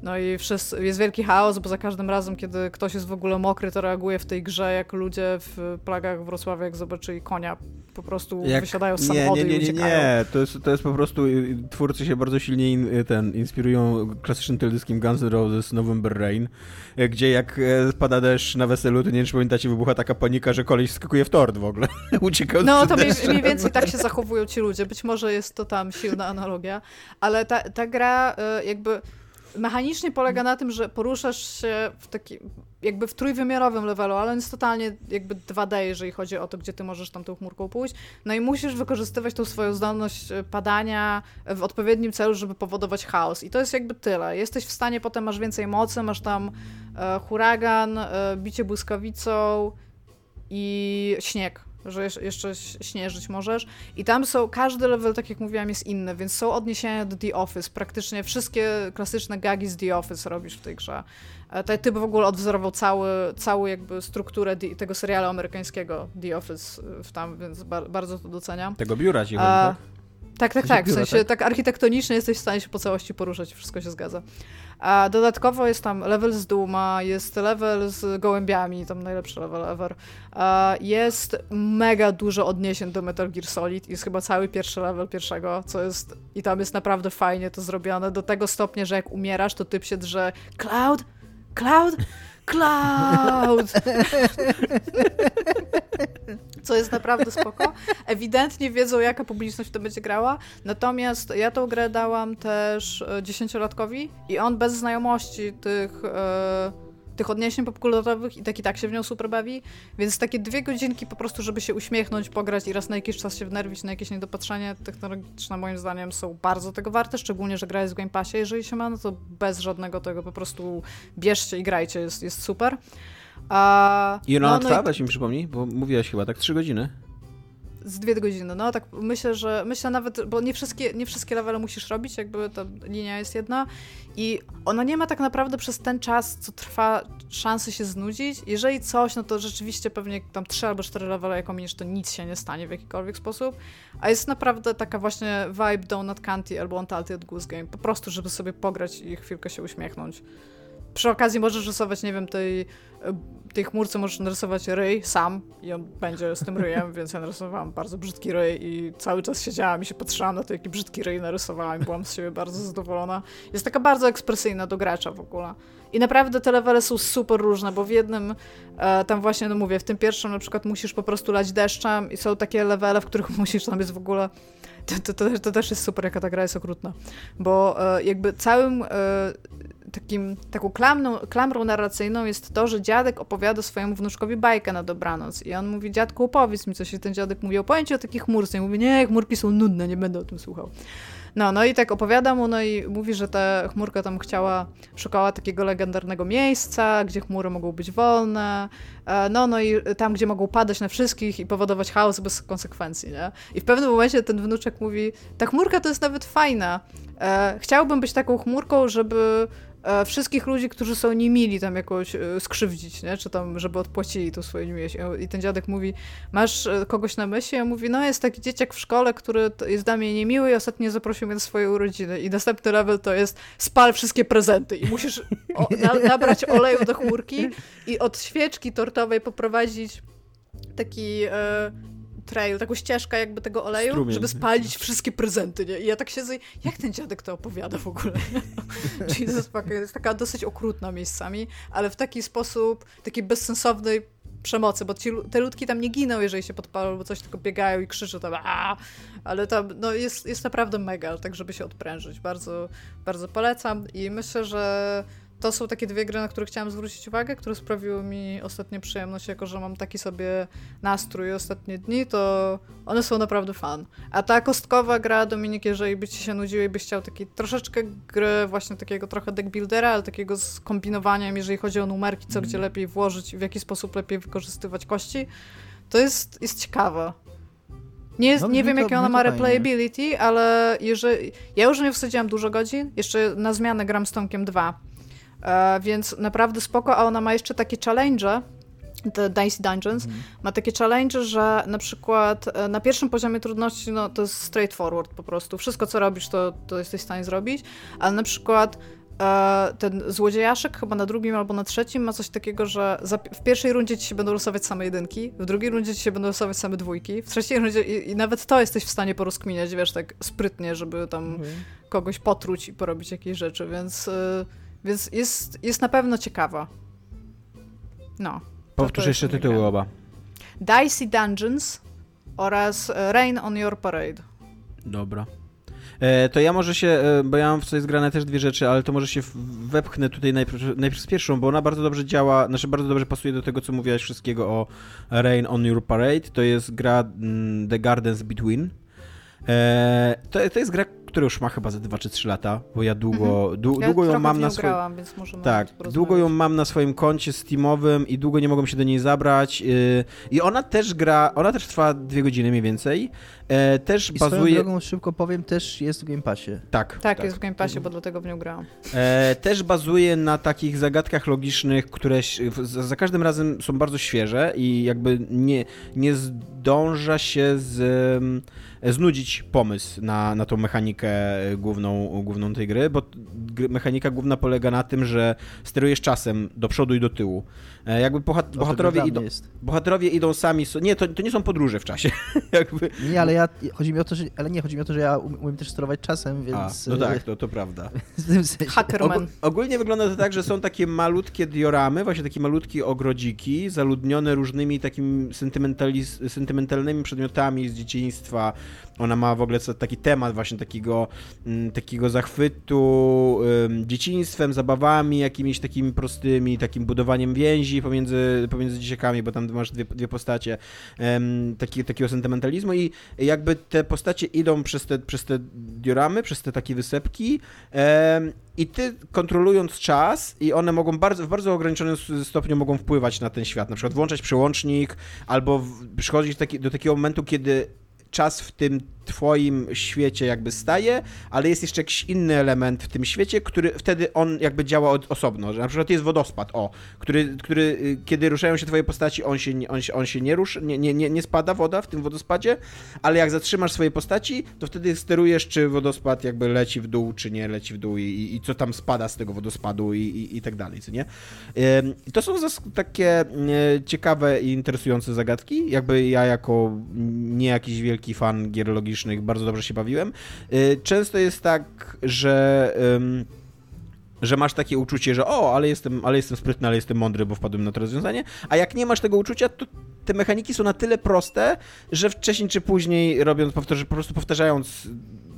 No i wszyscy, jest wielki chaos, bo za każdym razem, kiedy ktoś jest w ogóle mokry, to reaguje w tej grze, jak ludzie w plagach Wrocławia, jak zobaczyli konia, po prostu jak... wysiadają z samochodu nie, nie, nie, nie, nie, nie, to jest, to jest po prostu, twórcy się bardzo silnie in, ten, inspirują klasycznym teledyskiem Guns N' Roses November Rain, gdzie jak spada deszcz na weselu, to nie wiem, czy pamiętacie, wybucha taka panika, że koleś skakuje w tort w ogóle, *laughs* ucieka No, to mniej, mniej, więcej tak się zachowują ci ludzie, być może jest to tam silna analogia, ale ta, ta gra jakby mechanicznie polega na tym, że poruszasz się w taki, jakby w trójwymiarowym levelu, ale on jest totalnie jakby 2D, jeżeli chodzi o to, gdzie ty możesz tam tą chmurką pójść. No i musisz wykorzystywać tą swoją zdolność e, padania w odpowiednim celu, żeby powodować chaos. I to jest jakby tyle. Jesteś w stanie, potem masz więcej mocy, masz tam e, huragan, e, bicie błyskawicą i śnieg że jeszcze śnieżyć możesz. I tam są, każdy level, tak jak mówiłam, jest inny, więc są odniesienia do The Office. Praktycznie wszystkie klasyczne gagi z The Office robisz w tej grze. E, typ w ogóle odwzorował cały, całą jakby strukturę tego serialu amerykańskiego The Office e, w tam, więc bardzo to doceniam. Tego biura ci chodzi, tak? Tak, tak, tak. W sensie tak? tak architektonicznie jesteś w stanie się po całości poruszać, wszystko się zgadza. A dodatkowo jest tam level z Duma, jest level z gołębiami, tam najlepszy level ever. Jest mega dużo odniesień do Metal Gear Solid, jest chyba cały pierwszy level pierwszego, co jest i tam jest naprawdę fajnie to zrobione, do tego stopnia, że jak umierasz, to typ się drze Cloud? Cloud? Cloud! *laughs* co jest naprawdę spoko. Ewidentnie wiedzą, jaka publiczność to będzie grała. Natomiast ja tą grę dałam też e, dziesięciolatkowi i on bez znajomości tych... E, tych odniesień popkulturowych i tak i tak się w nią super bawi, więc takie dwie godzinki po prostu, żeby się uśmiechnąć, pograć i raz na jakiś czas się wnerwić na jakieś niedopatrzenie technologiczne moim zdaniem są bardzo tego warte, szczególnie, że gra jest w Game Passie, jeżeli się ma, no to bez żadnego tego po prostu bierzcie i grajcie, jest, jest super. A, I ona no, trwa, no i... mi przypomnij, bo mówiłaś chyba tak trzy godziny z dwie godziny. No tak myślę, że myślę nawet, bo nie wszystkie, nie wszystkie levele musisz robić, jakby ta linia jest jedna i ona nie ma tak naprawdę przez ten czas, co trwa, szansy się znudzić. Jeżeli coś, no to rzeczywiście pewnie tam trzy albo cztery levele jako minisz, to nic się nie stanie w jakikolwiek sposób, a jest naprawdę taka właśnie vibe Donut Candy albo Untitled Goose Game, po prostu, żeby sobie pograć i chwilkę się uśmiechnąć. Przy okazji możesz rysować, nie wiem, tej, tej chmurce możesz narysować ryj sam i on będzie z tym ryjem, *laughs* więc ja narysowałam bardzo brzydki ryj i cały czas siedziałam i się patrzyłam na to, jaki brzydki ryj narysowałam i byłam z siebie bardzo zadowolona. Jest taka bardzo ekspresyjna do gracza w ogóle. I naprawdę te levele są super różne, bo w jednym, e, tam właśnie, no mówię, w tym pierwszym na przykład musisz po prostu lać deszczem i są takie levele, w których *laughs* musisz, tam jest w ogóle to, to, to, też jest super, jaka ta gra jest okrutna. Bo e, jakby całym e, takim, taką klamną, klamrą narracyjną jest to, że dziadek opowiada swojemu wnuczkowi bajkę na dobranoc. I on mówi, dziadku, opowiedz mi coś. I ten dziadek mówi, opowiem ci o takich chmurce. I mówi, nie, chmurki są nudne, nie będę o tym słuchał. No, no i tak opowiada mu, no i mówi, że ta chmurka tam chciała, szukała takiego legendarnego miejsca, gdzie chmury mogą być wolne, e, no, no i tam, gdzie mogą padać na wszystkich i powodować chaos bez konsekwencji, nie? I w pewnym momencie ten wnuczek mówi, ta chmurka to jest nawet fajna, e, chciałbym być taką chmurką, żeby wszystkich ludzi, którzy są niemili tam jakoś e, skrzywdzić, nie? czy tam, żeby odpłacili to swoje niemiłość. I ten dziadek mówi, masz e, kogoś na myśli? Ja mówi, no jest taki dzieciak w szkole, który jest dla mnie niemiły i ostatnio zaprosił mnie do swojej urodziny. I następny level to jest spal wszystkie prezenty i musisz o, na, nabrać oleju do chmurki i od świeczki tortowej poprowadzić taki e, trail, taką ścieżkę jakby tego oleju, Strumień. żeby spalić wszystkie prezenty, nie? I ja tak siedzę jak ten dziadek to opowiada w ogóle? *laughs* Jesus fuck, jest taka dosyć okrutna miejscami, ale w taki sposób, takiej bezsensownej przemocy, bo ci, te ludki tam nie giną, jeżeli się podpalą, bo coś tylko biegają i krzyczą tam Aaa! ale tam no, jest, jest naprawdę mega, tak żeby się odprężyć. Bardzo, bardzo polecam i myślę, że to są takie dwie gry, na które chciałam zwrócić uwagę, które sprawiły mi ostatnio przyjemność, jako że mam taki sobie nastrój ostatnie dni, to one są naprawdę fan. A ta kostkowa gra, Dominik, jeżeli byś ci się nudził i byś chciał taki troszeczkę gry właśnie takiego trochę deck buildera, ale takiego z kombinowaniem, jeżeli chodzi o numerki, co gdzie lepiej włożyć i w jaki sposób lepiej wykorzystywać kości, to jest, jest ciekawe. Nie, jest, no, nie wiem, to, jakie ona ma replayability, ale jeżeli... Ja już nie wsadziłam dużo godzin, jeszcze na zmianę gram z Tomkiem 2 E, więc naprawdę spoko, a ona ma jeszcze takie challenge, te Dicey Dungeons, mhm. ma takie challenge, że na przykład e, na pierwszym poziomie trudności no, to jest straightforward po prostu. Wszystko, co robisz, to, to jesteś w stanie zrobić, ale na przykład e, ten złodziejaszek chyba na drugim albo na trzecim ma coś takiego, że w pierwszej rundzie ci się będą losować same jedynki, w drugiej rundzie ci się będą losować same dwójki, w trzeciej rundzie i, i nawet to jesteś w stanie porozkminiać, wiesz, tak sprytnie, żeby tam mhm. kogoś potruć i porobić jakieś rzeczy, więc... Więc jest, jest na pewno ciekawa. No. Powtórz jeszcze tytuły oba. Dicey Dungeons oraz Rain on Your Parade. Dobra. E, to ja może się, e, bo ja mam w coś zgrane też dwie rzeczy, ale to może się wepchnę tutaj najpierw, najpierw z pierwszą, bo ona bardzo dobrze działa, znaczy bardzo dobrze pasuje do tego, co mówiłaś wszystkiego o Rain on Your Parade. To jest gra mm, The Gardens Between. E, to, to jest gra, która już ma chyba za 2 czy 3 lata, bo ja długo, mhm. du, ja długo ją mam na swoim. Tak, długo ją mam na swoim koncie Steamowym i długo nie mogłem się do niej zabrać. Yy, I ona też gra, ona też trwa dwie godziny mniej więcej. E, też I bazuje. drogą szybko powiem, też jest w Game Passie. Tak. Tak, tak. jest w Game Passie, bo dlatego w nią grałam. E, też bazuje na takich zagadkach logicznych, które za każdym razem są bardzo świeże i jakby nie, nie zdąża się z, znudzić pomysł na, na tą mechanikę mechanikę główną, główną tej gry, bo mechanika główna polega na tym, że sterujesz czasem do przodu i do tyłu. E, jakby bohat bohaterowie, idą, bohaterowie idą sami. Nie, to, to nie są podróże w czasie. *laughs* jakby. Nie, ale ja chodzi mi o to, że. Ale nie, chodzi mi o to, że ja umiem też sterować czasem, więc. A, no tak, to, to prawda. *laughs* Hackerman. Og ogólnie wygląda to tak, że są takie malutkie dioramy, właśnie takie malutkie ogrodziki, zaludnione różnymi takimi sentymentalnymi przedmiotami z dzieciństwa. Ona ma w ogóle taki temat właśnie takiego, mm, takiego zachwytu dzieciństwem, zabawami, jakimiś takimi prostymi, takim budowaniem więzi pomiędzy, pomiędzy dzieciakami, bo tam masz dwie, dwie postacie taki, takiego sentymentalizmu i jakby te postacie idą przez te, przez te dioramy, przez te takie wysepki i ty kontrolując czas i one mogą bardzo, w bardzo ograniczonym stopniu mogą wpływać na ten świat, na przykład włączać przełącznik albo przychodzić taki, do takiego momentu, kiedy czas w tym twoim świecie jakby staje, ale jest jeszcze jakiś inny element w tym świecie, który wtedy on jakby działa od, osobno, że na przykład jest wodospad, o, który, który y, kiedy ruszają się twoje postaci, on się, on się, on się nie rusz, nie, nie, nie, spada woda w tym wodospadzie, ale jak zatrzymasz swoje postaci, to wtedy sterujesz, czy wodospad jakby leci w dół, czy nie leci w dół i, i co tam spada z tego wodospadu i, i, i tak dalej, co nie? To są takie ciekawe i interesujące zagadki, jakby ja jako nie jakiś wielki fan gier logicznych bardzo dobrze się bawiłem. Y, często jest tak, że że masz takie uczucie, że o, ale jestem, ale jestem sprytny, ale jestem mądry, bo wpadłem na to rozwiązanie, a jak nie masz tego uczucia, to te mechaniki są na tyle proste, że wcześniej czy później robiąc, po prostu powtarzając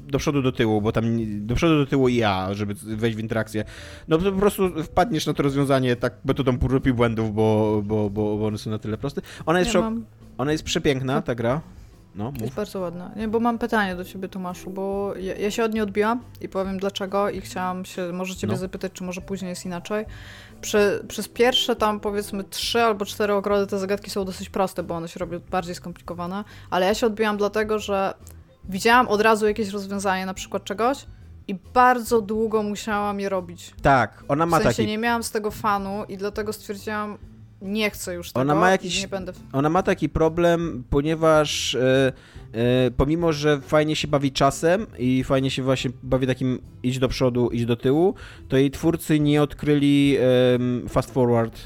do przodu, do tyłu, bo tam do przodu, do tyłu i ja, żeby wejść w interakcję, no to po prostu wpadniesz na to rozwiązanie tak metodą prób i błędów, bo, bo, bo, bo one są na tyle proste. Ona jest, ja ona jest przepiękna, ta gra. No, mów. Jest bardzo ładna. Nie, bo mam pytanie do ciebie, Tomaszu, bo ja, ja, się od niej odbiłam i powiem dlaczego i chciałam się może ciebie no. zapytać, czy może później jest inaczej. Przy, przez pierwsze tam powiedzmy trzy albo cztery ogrody te zagadki są dosyć proste, bo one się robią bardziej skomplikowane, ale ja się odbiłam dlatego, że widziałam od razu jakieś rozwiązanie na przykład czegoś i bardzo długo musiałam je robić. Tak, ona ma w sensie taki... nie miałam z tego fanu i dlatego stwierdziłam, nie chcę już tego ona ma jakiś, nie będę... Ona ma taki problem, ponieważ e, e, pomimo, że fajnie się bawi czasem i fajnie się właśnie bawi takim iść do przodu, iść do tyłu, to jej twórcy nie odkryli e, fast forward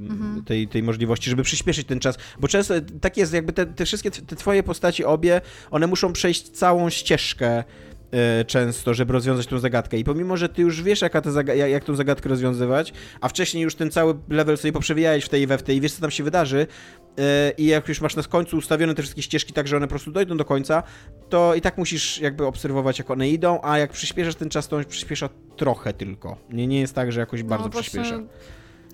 mhm. tej, tej możliwości, żeby przyspieszyć ten czas, bo często tak jest, jakby te, te wszystkie te twoje postaci obie, one muszą przejść całą ścieżkę E, często, żeby rozwiązać tą zagadkę. I pomimo, że ty już wiesz, jaka zaga- jak tą zagadkę rozwiązywać, a wcześniej już ten cały level sobie poprzewijałeś w tej i we w tej i wiesz, co tam się wydarzy, e, i jak już masz na końcu ustawione te wszystkie ścieżki tak, że one po prostu dojdą do końca, to i tak musisz jakby obserwować, jak one idą, a jak przyspieszasz ten czas, to on przyspiesza trochę tylko. Nie, nie jest tak, że jakoś no, bardzo przyspiesza.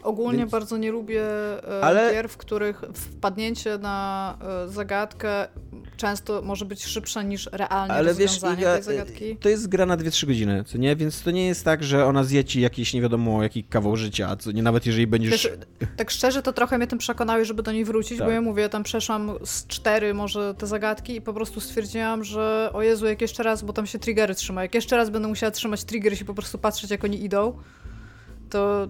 Ogólnie Więc... bardzo nie lubię e, Ale... gier, w których wpadnięcie na e, zagadkę często może być szybsze niż realnie Ale rozwiązanie wiesz, tej zagadki. To jest gra na 2-3 godziny, co nie? Więc to nie jest tak, że ona zje ci jakiś nie wiadomo jaki kawał życia, co nie nawet jeżeli będziesz... Wiesz, tak szczerze, to trochę mnie tym przekonały, żeby do niej wrócić, tak. bo ja mówię, tam przeszłam z cztery może te zagadki i po prostu stwierdziłam, że o Jezu, jak jeszcze raz, bo tam się triggery trzyma, jak jeszcze raz będę musiała trzymać triggery i po prostu patrzeć, jak oni idą, to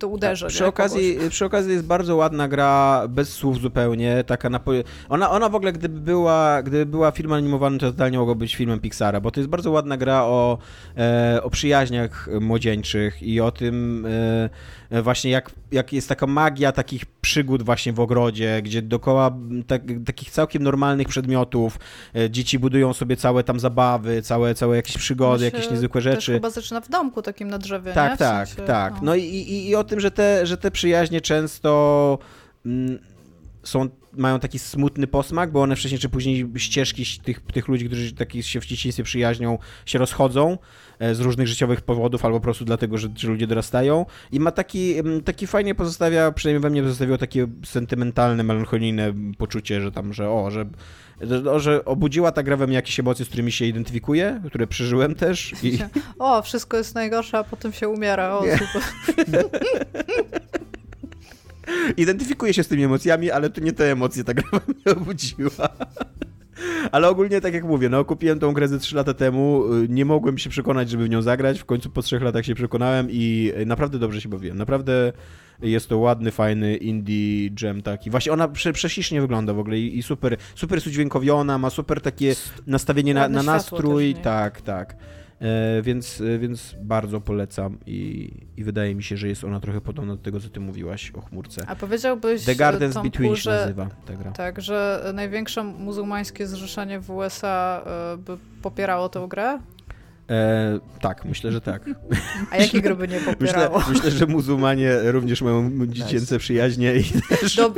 to uderzy. Przy okazji, przy okazji jest bardzo ładna gra, bez słów zupełnie, taka na... Ona, ona w ogóle, gdyby była, gdyby była film animowany, to totalnie mogła być filmem Pixara, bo to jest bardzo ładna gra o, e, o przyjaźniach młodzieńczych i o tym e, właśnie jak, jak jest taka magia takich przygód właśnie w ogrodzie, gdzie dookoła tak, takich całkiem normalnych przedmiotów e, dzieci budują sobie całe tam zabawy, całe, całe jakieś przygody, jakieś niezwykłe rzeczy. To chyba zaczyna w domku takim na drzewie, Tak, nie? tak, sensie, tak. No, no i, i, i o tym, że te, że te przyjaźnie często mm, są, mają taki smutny posmak, bo one wcześniej czy później ścieżki tych, tych ludzi, którzy taki się w dzieciństwie przyjaźnią, się rozchodzą e, z różnych życiowych powodów, albo po prostu dlatego, że, że ludzie dorastają. I ma taki, taki fajnie pozostawia, przynajmniej we mnie pozostawiło takie sentymentalne, melancholijne poczucie, że tam, że o, że że, że obudziła ta gra we mnie jakieś emocje, z którymi się identyfikuję, które przeżyłem też. I... *laughs* O, wszystko jest najgorsze, a potem się umiera. O, super. *laughs* Identyfikuję się z tymi emocjami, ale to nie te emocje ta gra *laughs* mnie obudziła. Ale ogólnie, tak jak mówię, no kupiłem tą grę ze 3 lata temu, y, nie mogłem się przekonać, żeby w nią zagrać, w końcu po 3 latach się przekonałem i naprawdę dobrze się bawiłem. Naprawdę jest to ładny, fajny indie gem taki. Właśnie ona prze, prześlicznie wygląda w ogóle i, i, super, super jest udźwiękowiona, ma super takie nastawienie na, na nastrój. Też, tak, tak. E, więc, e, więc bardzo polecam i, i wydaje mi się, że jest ona trochę podobna do tego, co ty mówiłaś o chmurce. A powiedziałbyś, The Gardens Tomku, Between się nazywa ta gra. Tak, że największe muzułmańskie zrzeszenie w USA e, by popierało tę grę? E, tak, myślę, że tak. A jakie gry by nie popierało? *laughs* Myślę, myślę, że muzułmanie również mają dziecięce przyjaźnie i też... Do,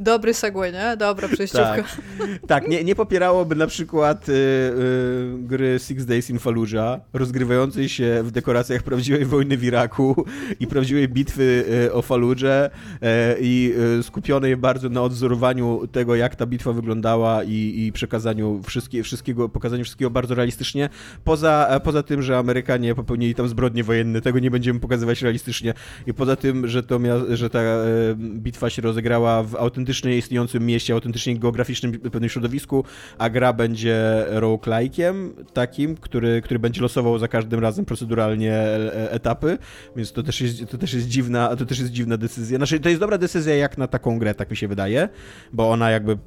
dobry segway, nie? Dobra przejściówka. Tak, tak nie, nie popierałoby na przykład y, y, gry Six Days in Fallujah, rozgrywającej się w dekoracjach prawdziwej wojny w Iraku i prawdziwej bitwy y, o Fallujah y, i y, skupionej bardzo na odzorowaniu tego, jak ta bitwa wyglądała i, i przekazaniu wszystkie, wszystkiego, pokazaniu wszystkiego bardzo realistycznie. Poza, poza poza tym, że Amerykanie popełnili tam zbrodnie wojenne, tego nie będziemy pokazywać realistycznie. I poza tym, że, to że ta e, bitwa się rozegrała w autentycznie istniejącym mieście, autentycznie geograficznym pewnym środowisku, a gra będzie roguelike'iem takim, który, który będzie losował za każdym razem proceduralnie e, etapy, więc to też jest, to też jest dziwna, to też jest dziwna decyzja. Znaczy, to jest dobra decyzja jak na taką grę, tak mi się wydaje, bo ona jakby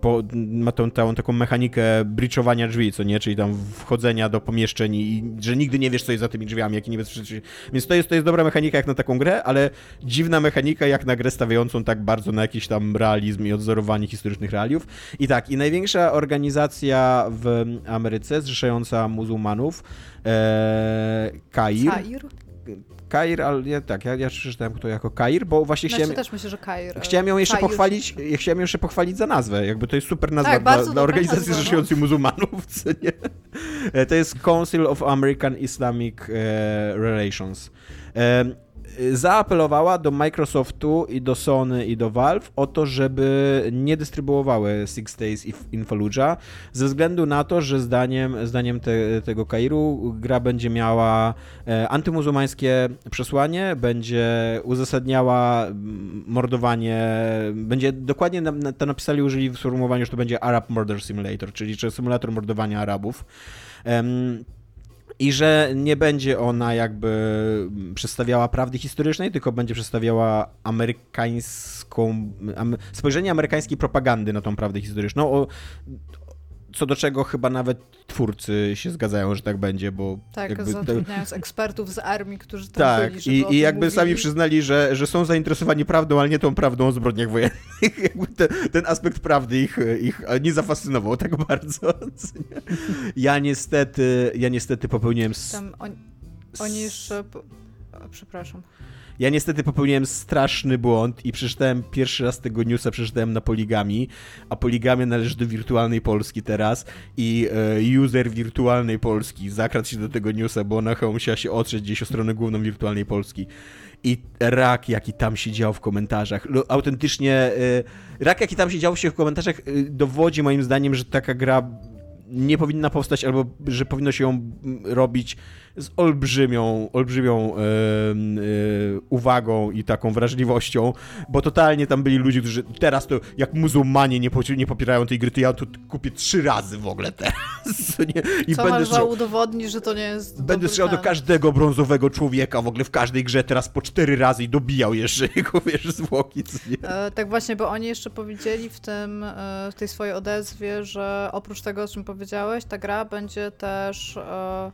po, ma tą, tą taką mechanikę briczowania drzwi, co nie, czyli tam wchodzenia do pomieszczeń i że nigdy nie wiesz, co jest za tymi drzwiami, jaki niebezpieczny. Więc to jest, to jest dobra mechanika jak na taką grę, ale dziwna mechanika jak na grę stawiającą tak bardzo na jakiś tam realizm i odzorowanie historycznych realiów. I tak, i największa organizacja w Ameryce zrzeszająca muzułmanów, e, Kair. Kair? Kair, ale ja, tak, ja, ja przeczytałem to jako Kair, bo właśnie znaczy, chciałem... też myślę, że Kair. Chciałem ją jeszcze Kair. pochwalić, ja chciałem ją jeszcze pochwalić za nazwę, jakby to jest super nazwa tak, dla, dla organizacji nazwa, no. muzułmanów, *laughs* co nie? E, to jest Council of American Islamic e, Relations. E, zaapelowała do Microsoftu i do Sony i do Valve o to, żeby nie dystrybuowały Six Days in Fallujah ze względu na to, że zdaniem, zdaniem te, tego Kairu gra będzie miała e, antymuzułmańskie przesłanie, będzie uzasadniała mordowanie, będzie dokładnie to napisali, użyli w sformułowaniu, że to będzie Arab Murder Simulator, czyli symulator mordowania Arabów i że nie będzie ona jakby przedstawiała prawdy historycznej, tylko będzie przedstawiała amerykańską, spojrzenie amerykańskiej propagandy na tą prawdę historyczną. O, co do czego chyba nawet twórcy się zgadzają, że tak będzie, bo... Tak, jakby, zatrudniając ekspertów z armii, którzy tam tak, byli, i, i jakby mówili. sami przyznali, że, że są zainteresowani prawdą, ale nie tą prawdą o zbrodniach wojennych. *laughs* jakby ten, ten aspekt prawdy ich, ich nie zafascynował tak bardzo. *laughs* ja niestety, ja niestety popełniłem... Tam on, oni jeszcze... Przepraszam. Ja niestety popełniłem straszny błąd i przeczytałem pierwszy raz tego newsa, przeczytałem na Poligami, a Poligamia należy do wirtualnej Polski teraz i e, user wirtualnej Polski zakradł się do tego newsa, bo ona chyba musiała się otrzeć gdzieś o stronę główną wirtualnej Polski. I rak, jaki tam się dział w komentarzach. Autentycznie, e, rak, jaki tam się dział się w komentarzach, e, dowodzi moim zdaniem, że taka gra nie powinna powstać, albo że powinno się ją robić z olbrzymią, olbrzymią e, e, uwagą i taką wrażliwością, bo totalnie tam byli ludzie, którzy teraz to jak muzułmanie nie, nie popierają tej gry, to ja to kupię trzy razy w ogóle teraz. *laughs* Nie? I Co będę udowodnić, że to nie jest Będę strzelał do każdego brązowego człowieka w ogóle w każdej grze teraz po cztery razy i dobijał jeszcze *laughs* jego, wiesz, zwłoki. E, tak właśnie, bo oni jeszcze powiedzieli w tym, e, w tej swojej odezwie, że oprócz tego, o czym powiedziałeś, ta gra będzie też e,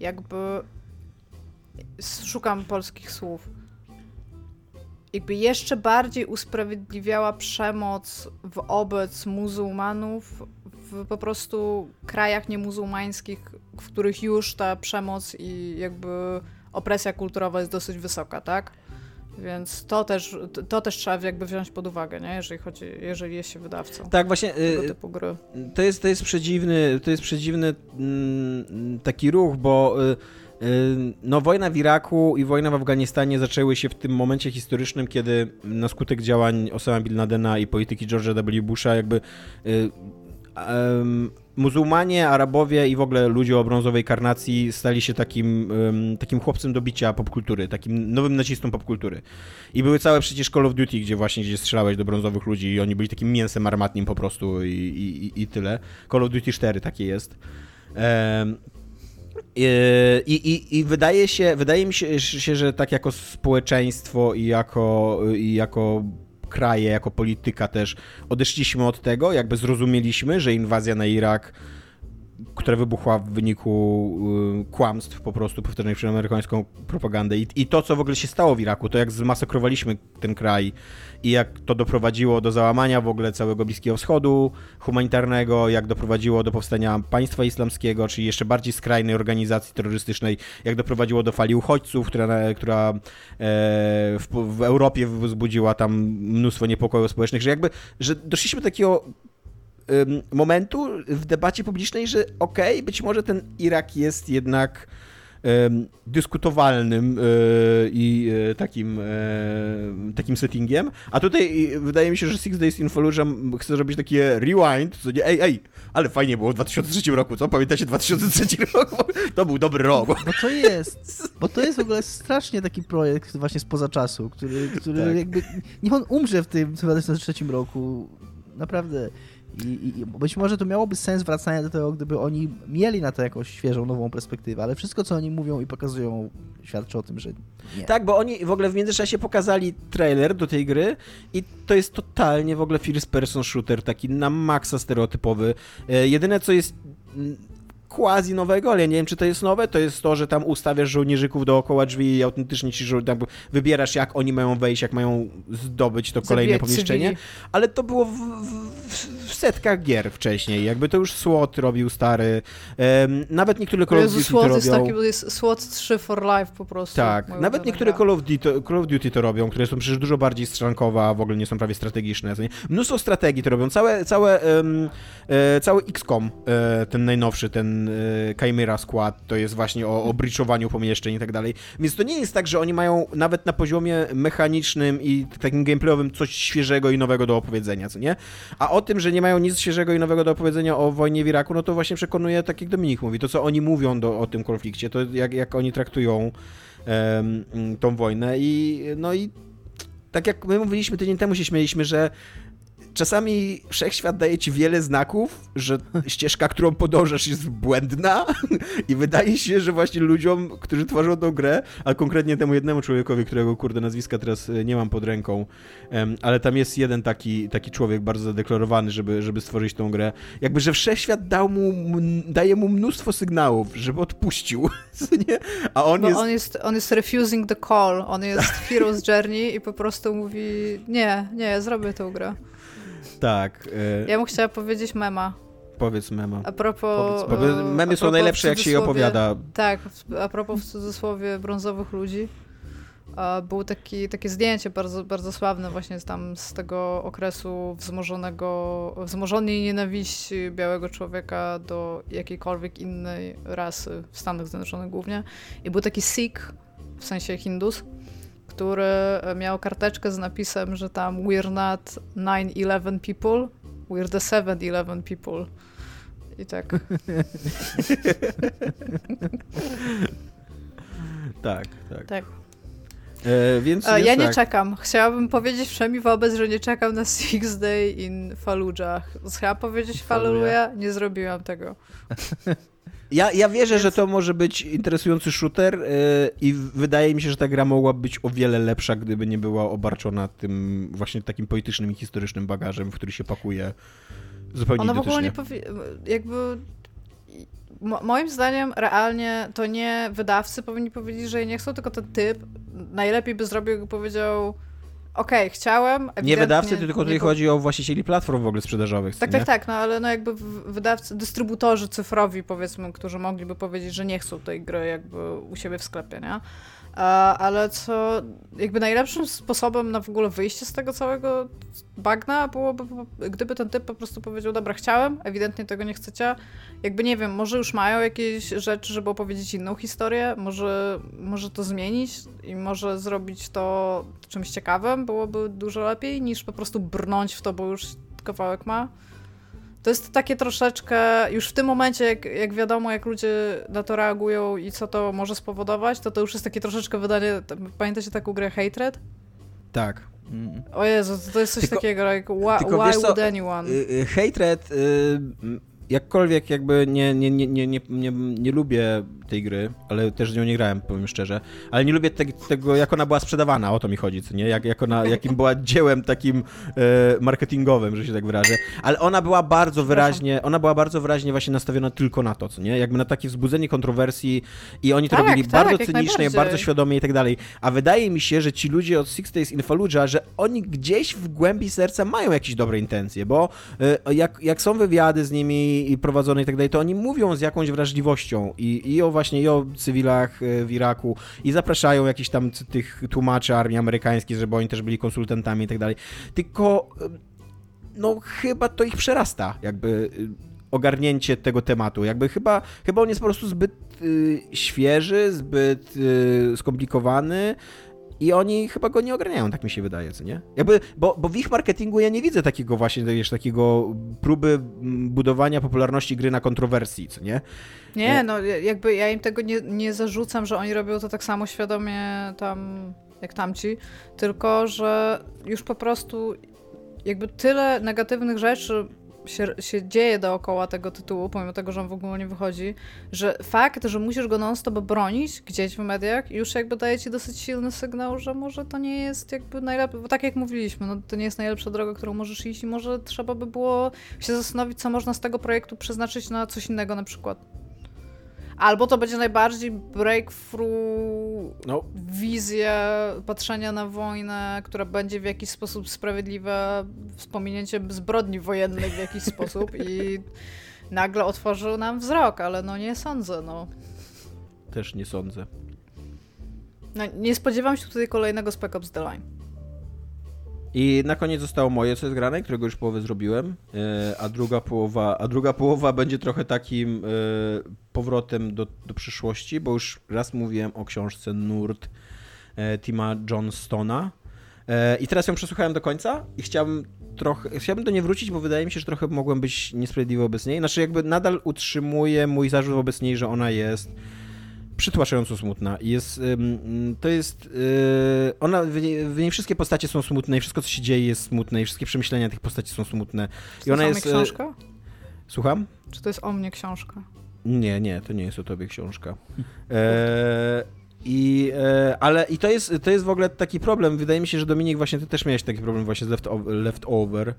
jakby szukam polskich słów. Jakby jeszcze bardziej usprawiedliwiała przemoc wobec muzułmanów w po prostu krajach niemuzułmańskich, w których już ta przemoc i jakby opresja kulturowa jest dosyć wysoka, tak? Więc to też, to też trzeba jakby wziąć pod uwagę, nie? jeżeli chodzi, jeżeli jest się wydawcą. Tak, właśnie. Tego y, typu gry. To jest, to jest przedziwny, to jest przedziwny mm, taki ruch, bo y, y, no, wojna w Iraku i wojna w Afganistanie zaczęły się w tym momencie historycznym, kiedy na skutek działań Osama Bin Ladena i polityki George'a W. Busha jakby um, muzułmanie, Arabowie i w ogóle ludzie o brązowej karnacji stali się takim, takim chłopcem do bicia popkultury, takim nowym nacistą popkultury. I były całe przecież Call of Duty, gdzie właśnie gdzie strzelałeś do brązowych ludzi i oni byli takim mięsem armatnim po prostu i, i, i tyle. Call of Duty 4 takie jest. Um, i, i, I, wydaje się, wydaje mi się, że tak jako społeczeństwo i jako, i jako kraje, jako polityka też odeszliśmy od tego, jakby zrozumieliśmy, że inwazja na Irak która wybuchła w wyniku y, kłamstw po prostu powtarzanych przez amerykańską propagandę. I, i to, co w ogóle się stało w Iraku, to jak zmasakrowaliśmy ten kraj i jak to doprowadziło do załamania w ogóle całego Bliskiego Wschodu humanitarnego, jak doprowadziło do powstania państwa islamskiego, czyli jeszcze bardziej skrajnej organizacji terrorystycznej, jak doprowadziło do fali uchodźców, która, która e, w, w Europie wzbudziła tam mnóstwo niepokojów społecznych, że jakby, że doszliśmy do takiego momentu w debacie publicznej, że okej, okay, być może ten Irak jest jednak dyskutowalnym e, i e, takim, e, takim settingiem. A tutaj wydaje mi się, że Six Days in Fallujah chce zrobić takie rewind, co nie, ej, ej, ale fajnie było w 2003 roku, co? Pamiętacie 2003 *laughs* rok? To był dobry rok. Bo to jest, bo to jest w ogóle strasznie taki projekt właśnie spoza czasu, który, który tak. jakby, niech on umrze w tym 2003 roku, naprawdę i, I, być może to miałoby sens wracania do tego, gdyby oni mieli na to jakąś świeżą, nową perspektywę, ale wszystko, co oni mówią i pokazują, świadczy o tym, że nie. Tak, bo oni w ogóle w międzyczasie pokazali trailer do tej gry i to jest totalnie w ogóle first person shooter, taki na maksa stereotypowy. E, jedyne, co jest quasi nowego, ale ja nie wiem, czy to jest nowe, to jest to, że tam ustawiasz żołnierzyków dookoła drzwi i autentycznie ci jakby wybierasz, jak oni mają wejść, jak mają zdobyć to kolejne Zabijać pomieszczenie, cywili. ale to było w, w, w, setkach gier wcześniej, jakby to już SWOT robił stary, um, nawet niektóre Call of Duty to robią. Jest taki, jest SWOT 3 for life po prostu. Tak, nawet niektóre Call of, Duty, Call of Duty to robią, które są przecież dużo bardziej strzelankowe, a w ogóle nie są prawie strategiczne. Mnóstwo strategii to robią, całe, całe, um, e, cały XCOM, e, ten najnowszy, ten Y, Chimera to jest właśnie o, o breachowaniu pomieszczeń i tak dalej. Więc to nie jest tak, że oni mają nawet na poziomie mechanicznym i takim gameplayowym coś świeżego i nowego do opowiedzenia, co nie? A o tym, że nie mają nic świeżego i nowego do opowiedzenia o wojnie w Iraku, no to właśnie przekonuje, tak jak Dominik mówi, to co oni mówią do, o tym konflikcie, to jak, jak oni traktują um, tą wojnę i no i tak jak my mówiliśmy tydzień temu, się śmieliśmy, że czasami wszechświat daje ci wiele znaków, że ścieżka, którą podążasz jest błędna *laughs* i wydaje się, że właśnie ludziom, którzy tworzą tą grę, a konkretnie temu jednemu człowiekowi, którego kurde nazwiska teraz e, nie mam pod ręką, ale tam jest jeden taki, taki człowiek bardzo zadeklarowany, żeby, żeby stworzyć tą grę, jakby, że wszechświat dał mu, daje mu mnóstwo sygnałów, żeby odpuścił, *laughs* nie? A on jest... on jest... On jest refusing the call, on jest *laughs* Hero's Journey i po prostu mówi nie, nie, zrobię tą grę. Tak. Y... Ja mu chciała powiedzieć mema. Powiedz mema. A propos... Powiedz, memy są najlepsze, jak się je opowiada. Tak, a propos w cudzysłowie brązowych ludzi. Było taki, takie zdjęcie bardzo, bardzo sławne właśnie tam z tego okresu wzmożonego, wzmożonej nienawiści białego człowieka do jakiejkolwiek innej rasy w Stanach Zjednoczonych głównie. I był taki Sikh, w sensie Hindus, który miał karteczkę z napisem, że tam we're not 9-11 people, we're the 7-11 people. I tak. *laughs* tak, tak. Tak. E, więc e, ja nie tak. czekam. Chciałabym powiedzieć wszemi wobec, że nie czekam na Six Day in Fallujah. Chciałam powiedzieć Fallujah, nie zrobiłam tego. *laughs* Ja, ja wierzę, że to może być interesujący shooter yy, i wydaje mi się, że ta gra mogłaby być o wiele lepsza, gdyby nie była obarczona tym właśnie takim politycznym i historycznym bagażem, w który się pakuje zupełnie Ona w ogóle nie powie... jakby moim zdaniem realnie to nie wydawcy powinni powiedzieć, że jej nie chcą, tylko ten typ najlepiej by zrobił, jakby powiedział okej, okay, chciałem. Nie wydawcy, tylko tutaj po... chodzi o właścicieli platform w ogóle sprzedażowych. Tak, tak, tak, no ale no jakby wydawcy, dystrybutorzy cyfrowi powiedzmy, którzy mogliby powiedzieć, że nie chcą tej gry jakby u siebie w sklepie, nie? ale co jakby najlepszym sposobem na w ogóle wyjście z tego całego bagna byłoby, gdyby ten typ po prostu powiedział, dobra, chciałem, ewidentnie tego nie chcecie, jakby nie wiem, może już mają jakieś rzeczy, żeby opowiedzieć inną historię, może, może to zmienić i może zrobić to czymś ciekawym, byłoby dużo lepiej, niż po prostu brnąć w to, bo już kawałek ma. To jest takie troszeczkę, już w tym momencie, jak, jak wiadomo, jak ludzie na to reagują i co to może spowodować, to to już jest takie troszeczkę wydanie, pamiętacie taką grę Hatred? Tak. Mm. O Jezu, to jest coś tylko, takiego, like, why, why would anyone? Y, y, hatred, y, jakkolwiek jakby nie, nie, nie, nie, nie, nie, nie lubię tej gry, ale też z nią nie grałem, powiem szczerze. Ale nie lubię te, tego, jak ona była sprzedawana, o to mi chodzi, co nie? Jak, jak ona, jakim była dziełem takim e, marketingowym, że się tak wyrażę. Ale ona była bardzo wyraźnie, ona była bardzo wyraźnie właśnie nastawiona tylko na to, co nie? Jakby na takie wzbudzenie kontrowersji i oni to tak, robili tak, bardzo cynicznie, bardzo świadomie i tak dalej. A wydaje mi się, że ci ludzie od Six Days in Fallujah, że oni gdzieś w głębi serca mają jakieś dobre intencje, bo e, jak, jak są wywiady z nimi i prowadzone i tak dalej, to oni mówią z jakąś wrażliwością i, i o właśnie i o cywilach e, w Iraku i zapraszają jakichś tam tych tłumaczy armii amerykańskiej, żeby oni też byli konsultantami i tak dalej. Tylko e, no chyba to ich przerasta, jakby e, ogarnięcie tego tematu. Jakby chyba, chyba on jest po prostu zbyt y, świeży, zbyt y, skomplikowany, i oni chyba go nie ogarniają, tak mi się wydaje, co nie? Jakby, bo, bo w ich marketingu ja nie widzę takiego właśnie, wiesz, takiego próby budowania popularności gry na kontrowersji, co nie? Nie, no jakby ja im tego nie, nie zarzucam, że oni robią to tak samo świadomie tam jak tamci, tylko że już po prostu jakby tyle negatywnych rzeczy się, się dzieje dookoła tego tytułu, pomimo tego, że on w ogóle nie wychodzi, że fakt, że musisz go non-stop bronić gdzieś w mediach, już jakby daje ci dosyć silny sygnał, że może to nie jest jakby najlepsze, bo tak jak mówiliśmy, no to nie jest najlepsza droga, którą możesz iść i może trzeba by było się zastanowić, co można z tego projektu przeznaczyć na coś innego na przykład. Albo to będzie najbardziej breakthrough no. wizja patrzenia na wojnę, która będzie w jakiś sposób sprawiedliwa, z pominięciem zbrodni wojennych w jakiś sposób i nagle otworzył nam wzrok, ale no nie sądzę, no. Też nie sądzę. No, nie spodziewam się tutaj kolejnego Spec Ops The Line. I na koniec zostało moje, co jest grane, którego już połowę zrobiłem, e, a druga połowa, a druga połowa będzie trochę takim e, powrotem do, do przyszłości, bo już raz mówiłem o książce Nurt e, Tima Johnstona. I teraz ją przesłuchałem do końca i chciałbym trochę, chciałbym do niej wrócić, bo wydaje mi się, że trochę mogłem być niesprawiedliwy wobec niej. Znaczy jakby nadal utrzymuję mój zarzut wobec niej, że ona jest przytłaczająco smutna. Jest, to jest. Y, ona, w niej wszystkie postacie są smutne i wszystko, co się dzieje, jest smutne i wszystkie przemyślenia tych postaci są smutne. Czy I ona jest. Y, książka? Słucham? Czy to jest o mnie książka? Nie, nie, to nie jest o tobie książka. *laughs* E, i, e, ale i to jest, to jest w ogóle taki problem. Wydaje mi się, że Dominik, właśnie ty też miałeś taki problem właśnie z Leftover. Leftover.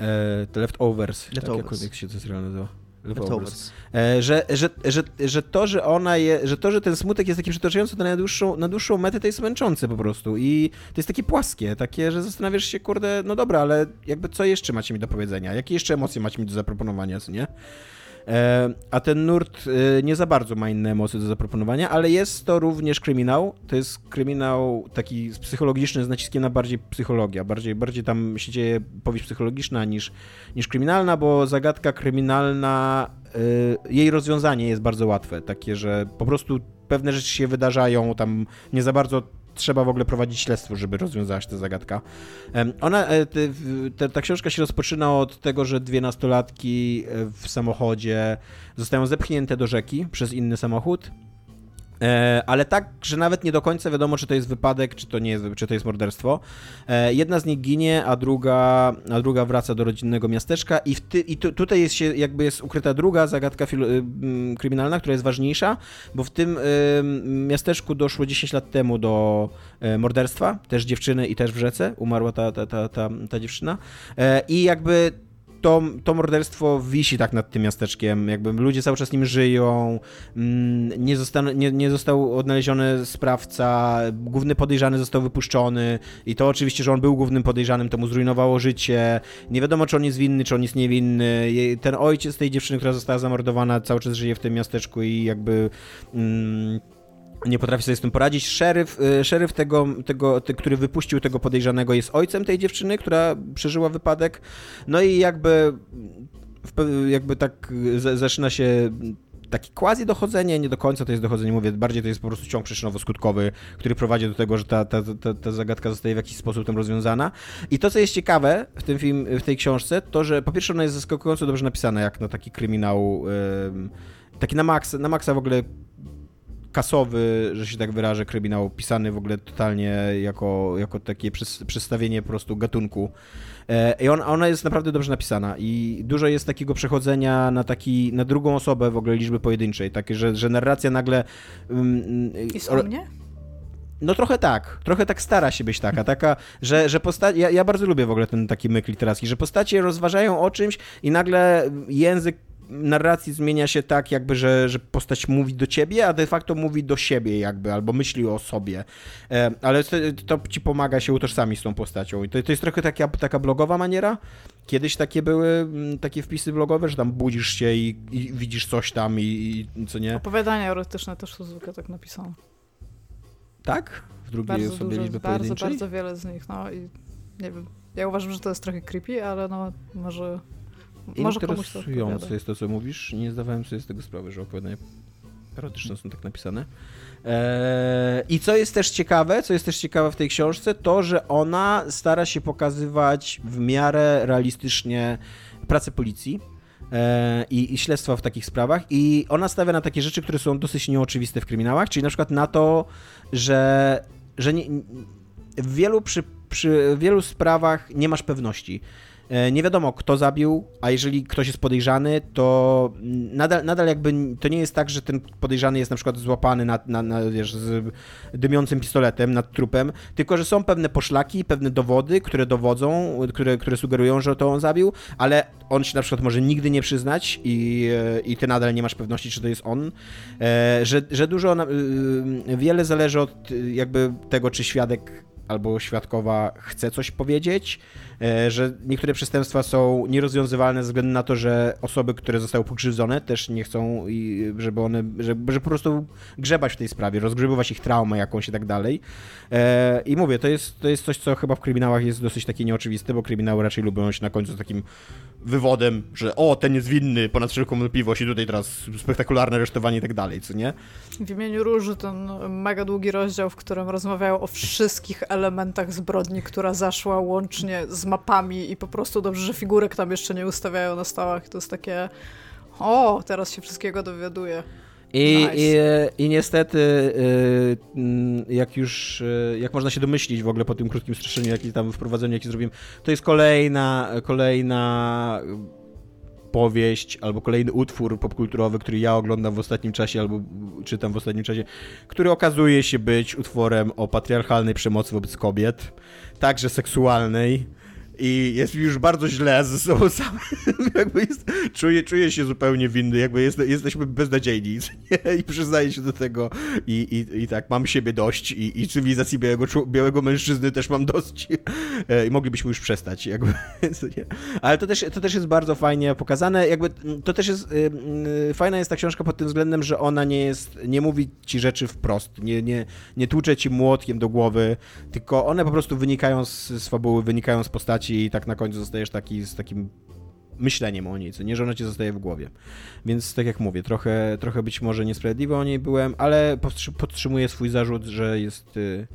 E, leftovers, leftovers. Tak jak się to serial nazywa. E, że, że, że, że to, że ona je, że to, że ten smutek jest taki przytaczający, to na dłuższą, na dłuższą metę to jest męczące po prostu i to jest takie płaskie, takie, że zastanawiasz się, kurde, no dobra, ale jakby co jeszcze macie mi do powiedzenia? Jakie jeszcze emocje macie mi do zaproponowania, co nie? E, a ten nurt e, nie za bardzo ma inne emocje do zaproponowania, ale jest to również kryminał. To jest kryminał taki psychologiczny z naciskiem na bardziej psychologia. Bardziej, bardziej tam się dzieje powieść psychologiczna niż, niż kryminalna, bo zagadka kryminalna, e, jej rozwiązanie jest bardzo łatwe. Takie, że po prostu pewne rzeczy się wydarzają, tam nie za bardzo trzeba w ogóle prowadzić śledztwo, żeby rozwiązać tę zagadkę. Ona, e, ta książka się rozpoczyna od tego, że dwie nastolatki e, w samochodzie zostają zepchnięte do rzeki przez inny samochód ale tak, że nawet nie do końca wiadomo, czy to jest wypadek, czy to nie jest, czy to jest morderstwo. E, jedna z nich ginie, a druga, a druga wraca do rodzinnego miasteczka i, ty, i tu, tutaj jest się, jakby jest ukryta druga zagadka y, kryminalna, która jest ważniejsza, bo w tym y, miasteczku doszło 10 lat temu do e, morderstwa, też dziewczyny i też w rzece, umarła ta, ta, ta, ta, ta dziewczyna i jakby to, to morderstwo wisi tak nad tym miasteczkiem, jakby ludzie cały czas nim żyją, mm, nie, zostan, nie, nie został odnaleziony sprawca, główny podejrzany został wypuszczony. I to oczywiście, że on był głównym podejrzanym, to mu zrujnowało życie, nie wiadomo, czy on jest winny, czy on jest niewinny, ten ojciec tej dziewczyny, która została zamordowana, cały czas żyje w tym miasteczku i jakby... Mm, nie potrafi sobie z tym poradzić. Szeryf, y, szeryf tego, tego ty, który wypuścił tego podejrzanego, jest ojcem tej dziewczyny, która przeżyła wypadek. No i jakby, jakby tak zaczyna się takie quasi dochodzenie, nie do końca to jest dochodzenie, mówię, bardziej to jest po prostu ciąg przyczynowo-skutkowy, który prowadzi do tego, że ta, ta, ta, ta zagadka zostaje w jakiś sposób tam rozwiązana. I to, co jest ciekawe w tym film, w tej książce, to, że po pierwsze ona jest zaskakująco dobrze napisana, jak na taki kryminał, taki na maksa, na maksa w ogóle kasowy, że się tak wyrażę, kryminał pisany w ogóle totalnie jako, jako takie przedstawienie po prostu gatunku. E, I on, ona jest naprawdę dobrze napisana i dużo jest takiego przechodzenia na taki, na drugą osobę w ogóle liczby pojedynczej, takie, że, że narracja nagle... Um, jest o mnie? No trochę tak, trochę tak stara się być taka, taka, że, że postaci, ja, ja bardzo lubię w ogóle ten taki myk literacki, że postacie rozważają o czymś i nagle język narracji zmienia się tak, jakby, że, że postać mówi do ciebie, a de facto mówi do siebie jakby, albo myśli o sobie. E, ale to, to ci pomaga się utożsamić z tą postacią. I to, to jest trochę taka, taka blogowa maniera. Kiedyś takie były mm, takie wpisy blogowe, że tam budzisz się i, i widzisz coś tam i, i, co nie. Opowiadania erotyczne też są zwykle tak napisane. Tak? W drugiej bardzo osobie dużo, liczby Bardzo, bardzo wiele z nich, no i nie wiem. Ja uważam, że to jest trochę creepy, ale no może może Interesujące jest to, co mówisz. Nie zdawałem sobie z tego sprawy, że opowiadania erotyczne są tak napisane. Eee, I co jest też ciekawe, co jest też ciekawe w tej książce, to, że ona stara się pokazywać w miarę realistycznie pracę policji. E, I, i, śledztwa w takich sprawach. I ona stawia na takie rzeczy, które są dosyć nieoczywiste w kryminałach, czyli na przykład na to, że, że nie, w wielu, przy, przy wielu sprawach nie masz pewności. E, nie wiadomo, kto zabił, a jeżeli ktoś jest podejrzany, to nadal, nadal jakby to nie jest tak, że ten podejrzany jest na przykład złapany na, na, na, wiesz, z dymiącym pistoletem nad trupem, tylko że są pewne poszlaki, pewne dowody, które dowodzą, które, które sugerują, że to on zabił, ale on się na przykład może nigdy nie przyznać i, i ty nadal nie masz pewności, czy to jest on. E, że, że dużo, wiele zależy od jakby tego, czy świadek albo świadkowa chce coś powiedzieć, e, że niektóre przestępstwa są nierozwiązywalne ze względu na to, że osoby, które zostały pokrzywdzone też nie chcą, żeby one, żeby, żeby po prostu grzebać w tej sprawie, rozgrzebywać ich traumę jakąś i tak dalej. E, I mówię, to jest, to jest coś, co chyba w kryminałach jest dosyć takie nieoczywiste, bo kryminały raczej lubią się na końcu z takim wywodem, że o, ten jest winny ponad wszelką wątpliwość i tutaj teraz spektakularne aresztowanie i tak dalej, co nie? W imieniu Róży ten mega długi rozdział, w którym rozmawiają o wszystkich elementach zbrodni, która zaszła łącznie z mapami i po prostu dobrze, że figurek tam jeszcze nie ustawiają na stołach. To jest takie o, teraz się wszystkiego dowiaduje. I, nice. i, I, niestety, y, mm, jak już, y, jak można się domyślić w ogóle po tym krótkim streszczeniu, jakie tam wprowadzeniu, jakie zrobiłem, to jest kolejna, kolejna powieść albo kolejny utwór popkulturowy, który ja oglądam w ostatnim czasie albo czytam w ostatnim czasie, który okazuje się być utworem o patriarchalnej przemocy wobec kobiet, także seksualnej i jest już bardzo źle ze sobą *laughs* samym, jakby jest, czuję, czuję się zupełnie winny, jakby jest, jesteśmy beznadziejni i przyznaję się do tego. I, i, i tak, mam siebie dość i, i cywilizacji białego, białego mężczyzny też mam dość. E, i moglibyśmy już przestać, jakby, *laughs* ale to też, to też jest bardzo fajnie pokazane, jakby to też jest, y, y, fajna jest ta książka pod tym względem, że ona nie jest, nie mówi ci rzeczy wprost, nie, nie, nie tłucze ci młotkiem do głowy, tylko one po prostu wynikają z, z fabuły, wynikają z postaci i tak na końcu zostajesz taki z takim myśleniem o niej, co nie, że ona ci zostaje w głowie. Więc tak jak mówię, trochę, trochę być może niesprawiedliwy o niej byłem, ale podtrzymuję swój zarzut, że jest y,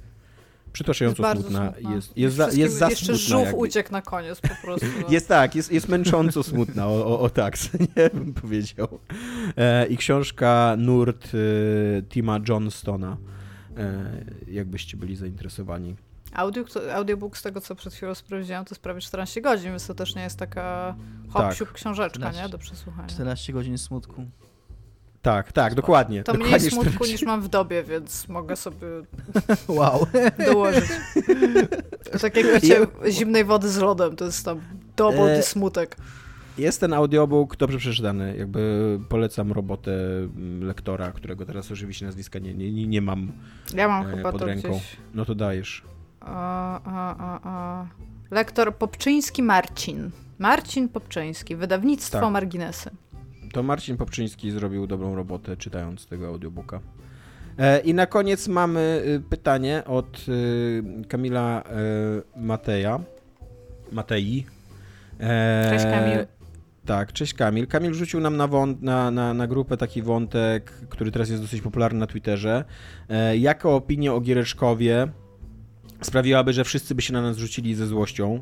przytłaczająco jest smutna. smutna. Jest, jest, za, jest za Jeszcze smutna. żółw uciekł na koniec po prostu. *laughs* Jest tak, jest, jest męcząco smutna, o, o, o tak, *laughs* nie bym powiedział. E, I książka Nurt y, Tima Johnstona, e, jakbyście byli zainteresowani. Audio, audiobook z tego, co przed chwilą sprawdziłam, to jest prawie 14 godzin, więc to też nie jest taka hop tak. książeczka, 14, nie? Do przesłuchania. 14 godzin smutku. Tak, tak, dokładnie. To dokładnie mniej smutku 14. niż mam w dobie, więc mogę sobie *laughs* wow. dołożyć. *laughs* To tak jak wiecie, zimnej wody z lodem, to jest tam double e... smutek. Jest ten audiobook dobrze przeczytany. Jakby polecam robotę mm, lektora, którego teraz oczywiście nazwiska nie, nie, nie mam. Ja mam e, chyba pod to ręką. Gdzieś... No to dajesz. A, a, a, a. Lektor Popczyński Marcin. Marcin Popczyński, wydawnictwo tak. Marginesy. To Marcin Popczyński zrobił dobrą robotę czytając tego audiobooka. E, I na koniec mamy y, pytanie od y, Kamila e, Mateja. Matei. E, Cześć Kamil. Tak, cześć Kamil. Kamil rzucił nam na, wąt, na, na, na grupę taki wątek, który teraz jest dosyć popularny na Twitterze. E, jaka opinia o Giereczkowie sprawiłaby, że wszyscy by się na nas rzucili ze złością?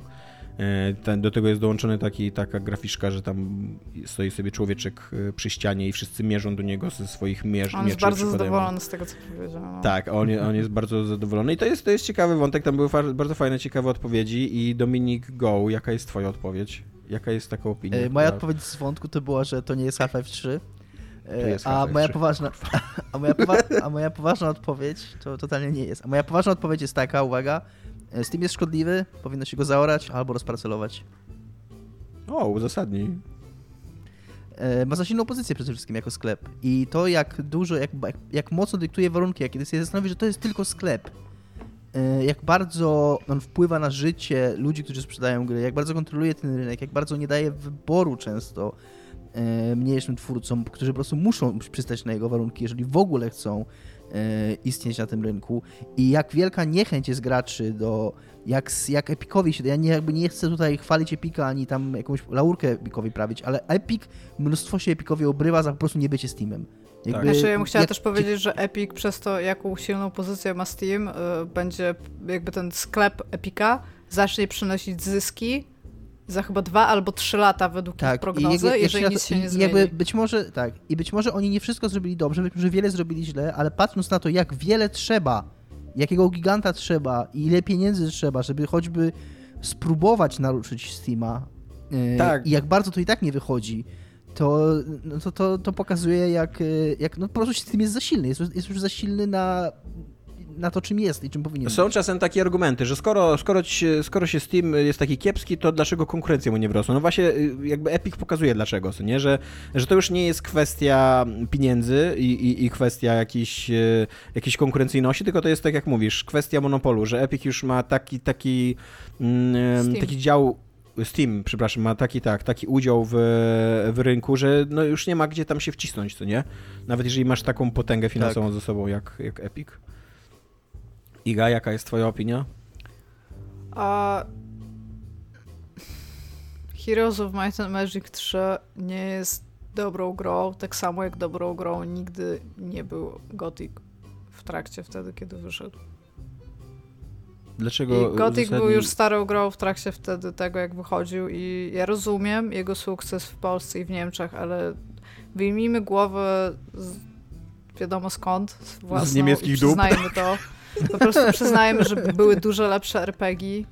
E, ten, do tego jest dołączony taki, taka graficzka, że tam stoi sobie człowieczek e, przy ścianie i wszyscy mierzą do niego ze swoich mierz, On jest bardzo zadowolony z tego, co powiedział. No. Tak, on, on jest bardzo zadowolony i to jest, to jest ciekawy wątek, tam były bardzo fajne, ciekawe odpowiedzi i Dominik Go, jaka jest twoja odpowiedź? Jaka jest taka opinia? E, moja odpowiedź z wątku to była, że to nie jest Half-Life 3. E, a, moja poważna, *laughs* a, moja powa- a moja poważna odpowiedź to totalnie nie jest. A moja poważna odpowiedź jest taka, uwaga, e, Steam jest szkodliwy, powinno się go zaorać albo rozparcelować. O, uzasadnij. E, ma za silną pozycję przede wszystkim jako sklep. I to jak dużo, jak, jak, jak mocno dyktuje warunki, jak kiedy się zastanowi, że to jest tylko sklep, jak bardzo on wpływa na życie ludzi, którzy sprzedają gry, jak bardzo kontroluje ten rynek, jak bardzo nie daje wyboru często mniejszym twórcom, którzy po prostu muszą przystać na jego warunki, jeżeli w ogóle chcą e, istnieć na tym rynku i jak wielka niechęć jest graczy do, jak, jak Epicowi się, ja nie, jakby nie chcę tutaj chwalić Epika, ani tam jakąś laurkę Epicowi prawić, ale Epic, mnóstwo się Epicowi obrywa za po prostu nie bycie Steamem. Jakby, znaczy, ja bym chciała jak... też powiedzieć, że Epic przez to, jaką silną pozycję ma Steam, y, będzie jakby ten sklep Epica zacznie przynosić zyski za chyba dwa albo trzy lata według tak, prognozy, jakby, jeżeli nic się nie zmieni. Jakby być może, tak, i być może oni nie wszystko zrobili dobrze, być może wiele zrobili źle, ale patrząc na to, jak wiele trzeba, jakiego giganta trzeba i ile pieniędzy trzeba, żeby choćby spróbować naruszyć Steama yy, tak. i jak bardzo to i tak nie wychodzi, to, no to, to, to pokazuje, jak, jak no po prostu system jest za silny. Jest, jest już za silny na, na to, czym jest i czym powinien Są być. czasem takie argumenty, że skoro, skoro, się, skoro się Steam jest taki kiepski, to dlaczego konkurencja mu nie wrosła? No właśnie, y, jakby Epic pokazuje dlaczego, nie? Że, że to już nie jest kwestia pieniędzy i, i, i kwestia jakiejś, y, jakiejś konkurencyjności, tylko to jest, tak jak mówisz, kwestia monopolu, że Epic już ma taki, taki, mm, taki dział Steam, przepraszam, ma taki tak, taki udział w, w rynku, że no już nie ma gdzie tam się wcisnąć, co nie? Nawet jeżeli masz taką potęgę finansową tak. ze sobą jak, jak Epic. Iga, jaka jest twoja opinia? A... Heroes of Might and Magic 3 nie jest dobrą grą, tak samo jak dobrą grą nigdy nie był Gothic w trakcie wtedy, kiedy wyszedł. Dlaczego I Gothic zasadnie... był już starą grą w trakcie wtedy tego, jak wychodził i ja rozumiem jego sukces w Polsce i w Niemczech, ale wyjmijmy głowę z, wiadomo skąd, własną, z niemieckich przyznajmy to. *laughs* Po prostu przyznajmy, że były dużo lepsze RPG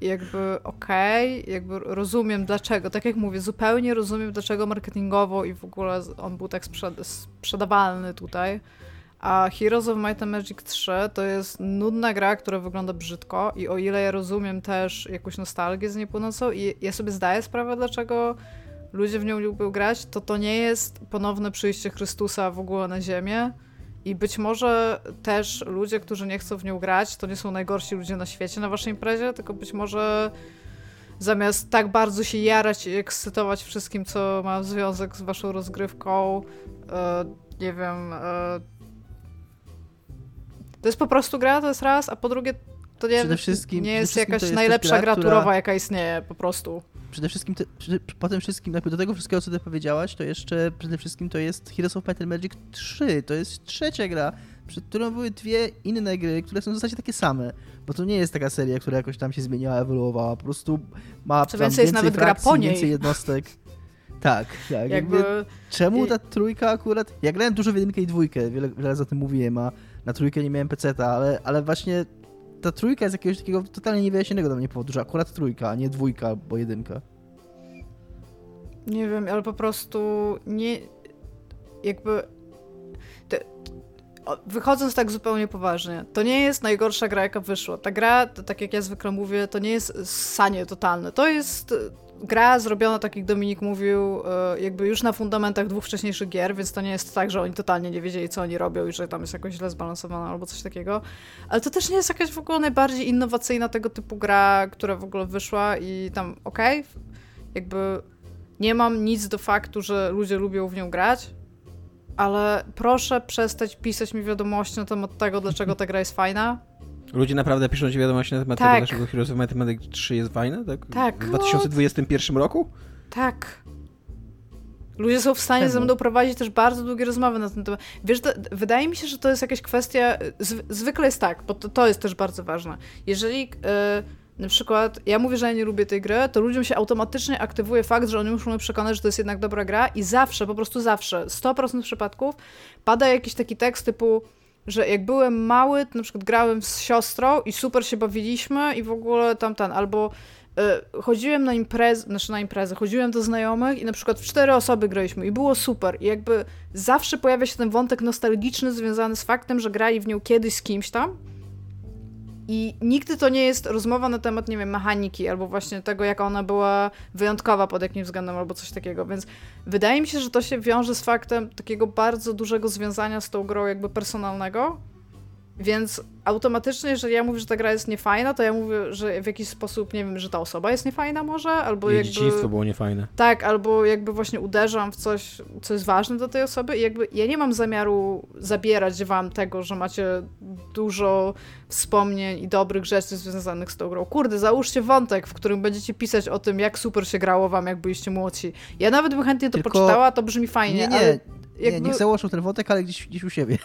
i jakby okej, okay, jakby rozumiem dlaczego, tak jak mówię, zupełnie rozumiem dlaczego marketingowo i w ogóle on był tak sprzedawalny tutaj, a Heroes of Might and Magic 3 to jest nudna gra, która wygląda brzydko i o ile ja rozumiem też jakąś nostalgię z niej płynącą i ja sobie zdaję sprawę, dlaczego ludzie w nią lubią grać, to to nie jest ponowne przyjście Chrystusa w ogóle na ziemię i być może też ludzie, którzy nie chcą w nią grać, to nie są najgorsi ludzie na świecie na waszej imprezie, tylko być może zamiast tak bardzo się jarać i ekscytować wszystkim, co ma związek z waszą rozgrywką, e, nie wiem, e, to jest po prostu gra, to jest raz, a po drugie to nie, przede wszystkim, nie jest jakaś jest najlepsza gra, turowa, która... jaka istnieje po prostu. Przede wszystkim, te, po tym wszystkim, do tego wszystkiego, co ty powiedziałaś, to jeszcze przede wszystkim to jest Heroes of Might and Magic 3. To jest trzecia gra, przed którą były dwie inne gry, które są w zasadzie takie same. Bo to nie jest taka seria, która jakoś tam się zmieniała, ewoluowała. Po prostu ma Co więcej, jest nawet frakcji, gra po niej. więcej jednostek. *laughs* Tak, tak. Jakby, jakby... Czemu ta trójka akurat... Ja grałem dużo w jedynkę i dwójkę, wiele, wiele razy o tym mówiłem, a na trójkę nie miałem peceta, ale, ale właśnie ta trójka jest jakiegoś takiego totalnie niewyjaśnionego dla mnie powodu, że akurat trójka, a nie dwójka, bo jedynka. Nie wiem, ale po prostu nie... jakby... Te, wychodząc tak zupełnie poważnie, to nie jest najgorsza gra, jaka wyszła. Ta gra, tak jak ja zwykle mówię, to nie jest sanie totalne. To jest gra zrobiona, tak jak Dominik mówił, e, jakby już na fundamentach dwóch wcześniejszych gier, więc to nie jest tak, że oni totalnie nie wiedzieli, co oni robią i że tam jest jakoś źle zbalansowana albo coś takiego. Ale to też nie jest jakaś w ogóle najbardziej innowacyjna tego typu gra, która w ogóle wyszła i tam okej, okay, jakby nie mam nic do faktu, że ludzie lubią w nią grać, ale proszę przestać pisać mi wiadomości na temat tego, dlaczego ta gra jest fajna Ludzie naprawdę piszą ci wiadomości na temat tak. tego, dlaczego Heroes of Mathematics 3 jest fajne? Tak? tak. W 2021 roku? Tak. Ludzie są w stanie Czemu? ze mną prowadzić też bardzo długie rozmowy na ten temat. Wiesz, to, wydaje mi się, że to jest jakaś kwestia. zwykle jest tak, bo to, to jest też bardzo ważne. Jeżeli. Yy, na przykład, ja mówię, że ja nie lubię tej gry, to ludziom się automatycznie aktywuje fakt, że oni muszą mnie przekonać, że to jest jednak dobra gra i zawsze, po prostu zawsze, 100% przypadków pada jakiś taki tekst typu że jak byłem mały, to na przykład grałem z siostrą i super się bawiliśmy i w ogóle tam ten, albo y, chodziłem na imprezę, znaczy na imprezę, chodziłem do znajomych i na przykład w cztery osoby graliśmy i było super. I jakby zawsze pojawia się ten wątek nostalgiczny związany z faktem, że grali w nią kiedyś z kimś tam i nigdy to nie jest rozmowa na temat, nie wiem, mechaniki, albo właśnie tego, jak ona była wyjątkowa pod jakimś względem, albo coś takiego. Więc wydaje mi się, że to się wiąże z faktem takiego bardzo dużego związania z tą grą, jakby personalnego. Więc automatycznie, jeżeli ja mówię, że ta gra jest niefajna, to ja mówię, że w jakiś sposób, nie wiem, że ta osoba jest niefajna może, albo Jej jakby... dzieciństwo było niefajne. Tak, albo jakby właśnie uderzam w coś, co jest ważne dla tej osoby i jakby ja nie mam zamiaru zabierać wam tego, że macie dużo wspomnień i dobrych rzeczy związanych z tą grą. Kurde, załóżcie wątek, w którym będziecie pisać o tym, jak super się grało wam, jak byliście młodsi. Ja nawet bym chętnie to Tylko... poczytała, to brzmi fajnie, nie, nie. ale jakby... Nie, niech założą ten wątek, ale gdzieś, gdzieś u siebie.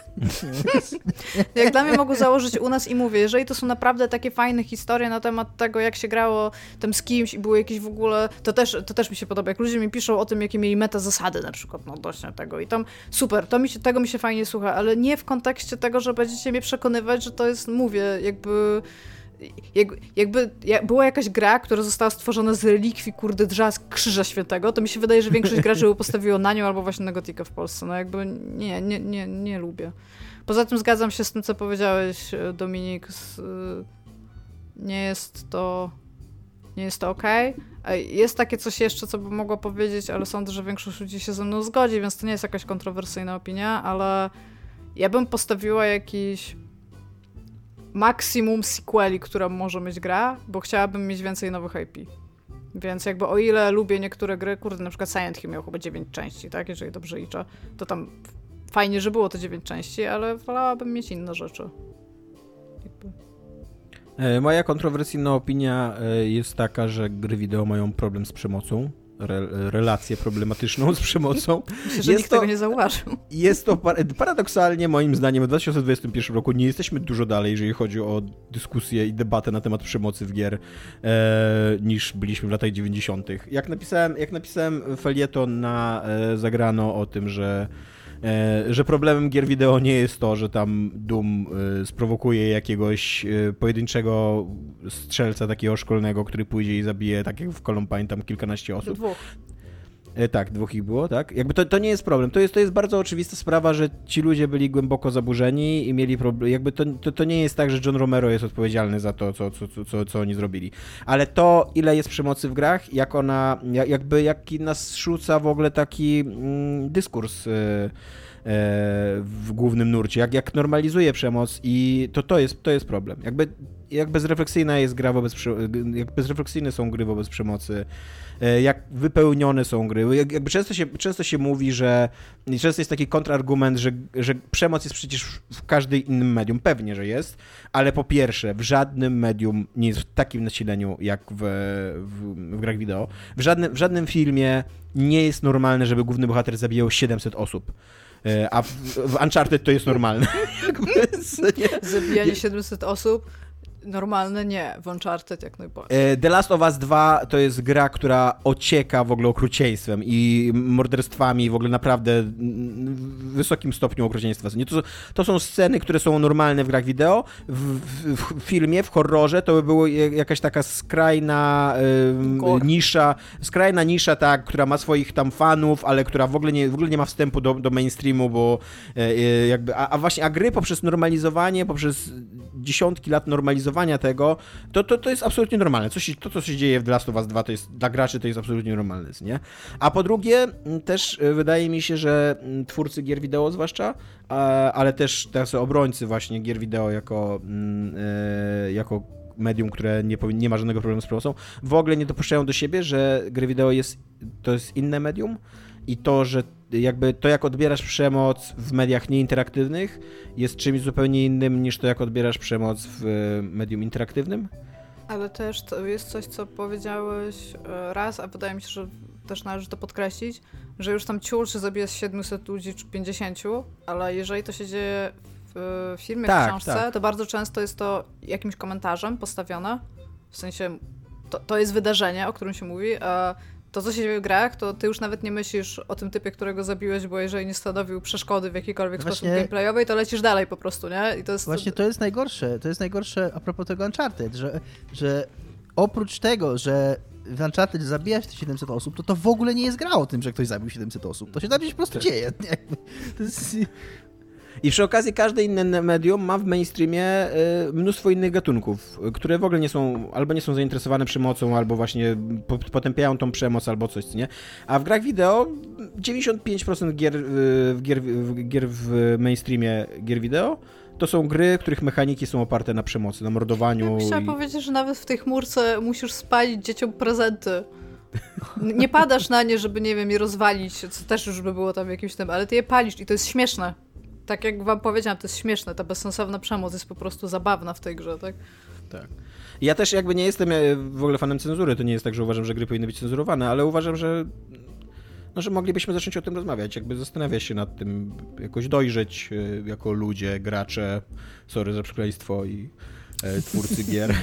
*laughs* jak dla mnie mogą założyć u nas i mówię, jeżeli to są naprawdę takie fajne historie na temat tego, jak się grało tam z kimś i były jakieś w ogóle, to też, to też mi się podoba. Jak ludzie mi piszą o tym, jakie mieli meta zasady na przykład, no odnośnie tego i tam super, to mi się, tego mi się fajnie słucha, ale nie w kontekście tego, że będziecie mnie przekonywać, że to jest, mówię, jakby jak, jakby jak była jakaś gra, która została stworzona z relikwii, kurde, drza Krzyża Świętego, to mi się wydaje, że większość graczy by postawiło na nią albo właśnie na Gotika w Polsce. No jakby nie, nie, nie, nie lubię. Poza tym zgadzam się z tym, co powiedziałeś, e, Dominik. E, nie jest to nie jest to ok. Jest takie coś jeszcze, co bym mogła powiedzieć, ale sądzę, że większość ludzi się ze mną zgodzi, więc to nie jest jakaś kontrowersyjna opinia, ale ja bym postawiła jakiś maksimum sequeli, które może mieć gra, bo chciałabym mieć więcej nowych IP. Więc jakby o ile lubię niektóre gry, kurde, na przykład Silent Hill miał chyba 9 części, tak, jeżeli dobrze liczę, to tam fajnie, że było to 9 części, ale wolałabym mieć inne rzeczy. Jakby. E, moja kontrowersyjna opinia e, jest taka, że gry wideo mają problem z przemocą re, relację problematyczną z przemocą. Myślę, że jest nikt to, tego nie zauważył. Jest to paradoksalnie, moim zdaniem, w 2021 roku nie jesteśmy dużo dalej, jeżeli chodzi o dyskusję i debatę na temat przemocy w gier, e, niż byliśmy w latach 90. Jak napisałem, jak napisałem felieton na e, Zagrano o tym, że że problemem gier wideo nie jest to, że tam Doom e, sprowokuje jakiegoś e, pojedynczego strzelca takiego szkolnego, który pójdzie i zabije, tak jak w Columbine, tam kilkanaście osób. Dwóch. Tak, dwóch ich było, tak? Jakby to, to nie jest problem. To jest, to jest bardzo oczywista sprawa, że ci ludzie byli głęboko zaburzeni i mieli problem. Jakby to, to, to nie jest tak, że John Romero jest odpowiedzialny za to, co, co, co, co oni zrobili. Ale to, ile jest przemocy w grach, jak ona, jakby jaki nas rzuca w ogóle taki mm, dyskurs. Yy, w głównym nurcie, jak, jak normalizuje przemoc i to, to, jest, to jest problem. Jakby, jak bezrefleksyjna jest gra wobec, jak bezrefleksyjne są gry wobec przemocy, E, jak wypełnione są gry. Jakby często się, często się mówi, że często jest taki kontrargument, że, że przemoc jest przecież w każdym innym medium. Pewnie, że jest, ale po pierwsze, w żadnym medium nie jest w takim nasileniu jak w, w, w grach wideo. W żadnym, w żadnym filmie nie jest normalne, żeby główny bohater zabijał 700 osób. E, a w, w Uncharted to jest normalne. *laughs* *laughs* Zabijanie 700 osób Normalne nie, w Uncharted jak najbardziej. E, The Last of Us 2 to jest gra, która ocieka w ogóle okrucieństwem i morderstwami w ogóle naprawdę w wysokim stopniu okrucieństwa. Nie, to, to są sceny, które są normalne w grach wideo, w, w, w filmie, w horrorze to by było jakaś taka skrajna y, nisza, skrajna nisza, tak, która ma swoich tam fanów, ale która w ogóle nie, w ogóle nie ma wstępu do, do mainstreamu, bo y, jakby, a, a właśnie, a gry poprzez normalizowanie, poprzez dziesiątki lat normalizowania tego, to, to, to jest absolutnie normalne. Co się, to, co się dzieje w The Last of Us 2, to jest dla graczy to jest absolutnie normalne, nie? A po drugie, też e, wydaje mi się, że twórcy gier wideo zwłaszcza, ale też tacy obrońcy właśnie gier wideo jako, e, jako medium, które nie, nie ma żadnego problemu z promocją, w ogóle nie dopuszczają do siebie, że gry wideo jest, to jest inne medium, i to, że jakby to, jak odbierasz przemoc w mediach nieinteraktywnych, jest czymś zupełnie innym niż to, jak odbierasz przemoc w e, medium interaktywnym? Ale też to jest coś, co powiedziałeś e, raz, a wydaje mi się, że też należy to podkreślić, że już tam ciul, czy zabija 700 ludzi, czy 50, ale jeżeli to się dzieje w filmie, Tak, w książce, tak. to bardzo często jest to jakimś komentarzem postawione. W sensie to, to jest wydarzenie, o którym się mówi, a to, co się dzieje w grach, to ty już nawet nie myślisz o tym typie, którego zabiłeś, bo jeżeli nie stanowił przeszkody w jakikolwiek Właśnie- sposób gameplayowej, to lecisz dalej po prostu, nie? I to jest... Właśnie to jest najgorsze. To jest najgorsze a propos tego Uncharted, że, że oprócz tego, że w Uncharted zabija się te 700 osób, to to w ogóle nie jest gra o tym, że ktoś zabił 700 osób. To się tam gdzieś po prostu dzieje. Jakby. To jest... I przy okazji każde inne medium ma w mainstreamie y, mnóstwo innych gatunków, które w ogóle nie są, albo nie są zainteresowane przemocą, albo właśnie po- potępiają tą przemoc, albo coś, co nie? A w grach wideo 95% gier, y, w gier, gier w mainstreamie gier wideo to są gry, których mechaniki są oparte na przemocy, na mordowaniu. Ja chciałam i... powiedzieć, że nawet w tej chmurce musisz spalić dzieciom prezenty. Nie padasz na nie, żeby, nie wiem, je rozwalić, co też już by było tam jakimś tym, ale ty je palisz i to jest śmieszne. Tak jak wam powiedziałam, to jest śmieszne. Ta bezsensowna przemoc jest po prostu zabawna w tej grze, tak? Tak. Ja też jakby nie jestem e, w ogóle fanem cenzury, to nie jest tak, że uważam, że gry powinny być cenzurowane, ale uważam, że no, że moglibyśmy zacząć o tym rozmawiać, jakby zastanawiać się nad tym, jakoś dojrzeć e, jako ludzie, gracze, sorry za przekleństwo i e, twórcy *laughs* gier.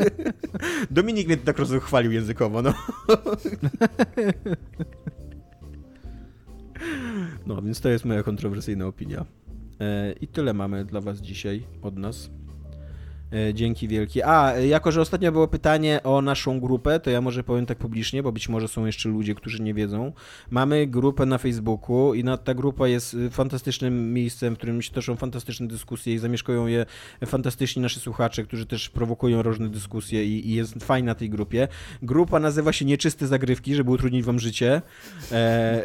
*laughs* Dominik mnie tak rozchwalił językowo, no. *laughs* No, więc to jest moja kontrowersyjna opinia. E, I tyle mamy dla was dzisiaj od nas. E, Dzięki wielkie. A, jako że ostatnio było pytanie o naszą grupę, to ja może powiem tak publicznie, bo być może są jeszcze ludzie, którzy nie wiedzą. Mamy grupę na Facebooku i ta grupa jest y, fantastycznym miejscem, w którym się toczą fantastyczne dyskusje i zamieszkują je fantastyczni nasi słuchacze, którzy też prowokują różne dyskusje i, jest fajna na tej grupie. Grupa nazywa się Nieczyste Zagrywki, żeby utrudnić wam życie. E,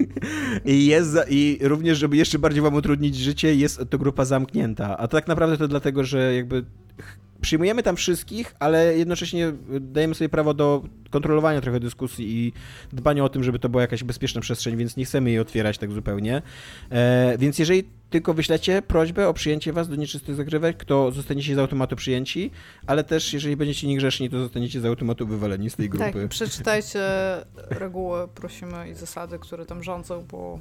*laughs* I, jest, za- I również, żeby jeszcze bardziej wam utrudnić życie, jest to grupa zamknięta. A tak naprawdę to dlatego, że jakby przyjmujemy tam wszystkich, ale jednocześnie dajemy sobie prawo do kontrolowania trochę dyskusji i dbania o tym, żeby to była jakaś bezpieczna przestrzeń, więc nie chcemy jej otwierać tak zupełnie. E, więc jeżeli tylko wyślecie prośbę o przyjęcie was do nieczystych zagrywek, to zostaniecie z automatu przyjęci, ale też jeżeli będziecie niegrzeszni, to zostaniecie z automatu wywaleni z tej grupy. Tak, przeczytajcie reguły, prosimy, i zasady, które tam rządzą, bo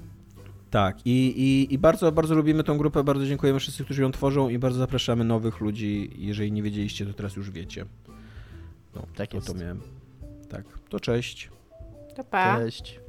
Tak, i, i, i bardzo, bardzo lubimy tą grupę, bardzo dziękujemy wszyscy, którzy ją tworzą i bardzo zapraszamy nowych ludzi. Jeżeli nie wiedzieliście, to teraz już wiecie. No, Tak to, jest. to miałem. Tak, to cześć. to pa. Cześć.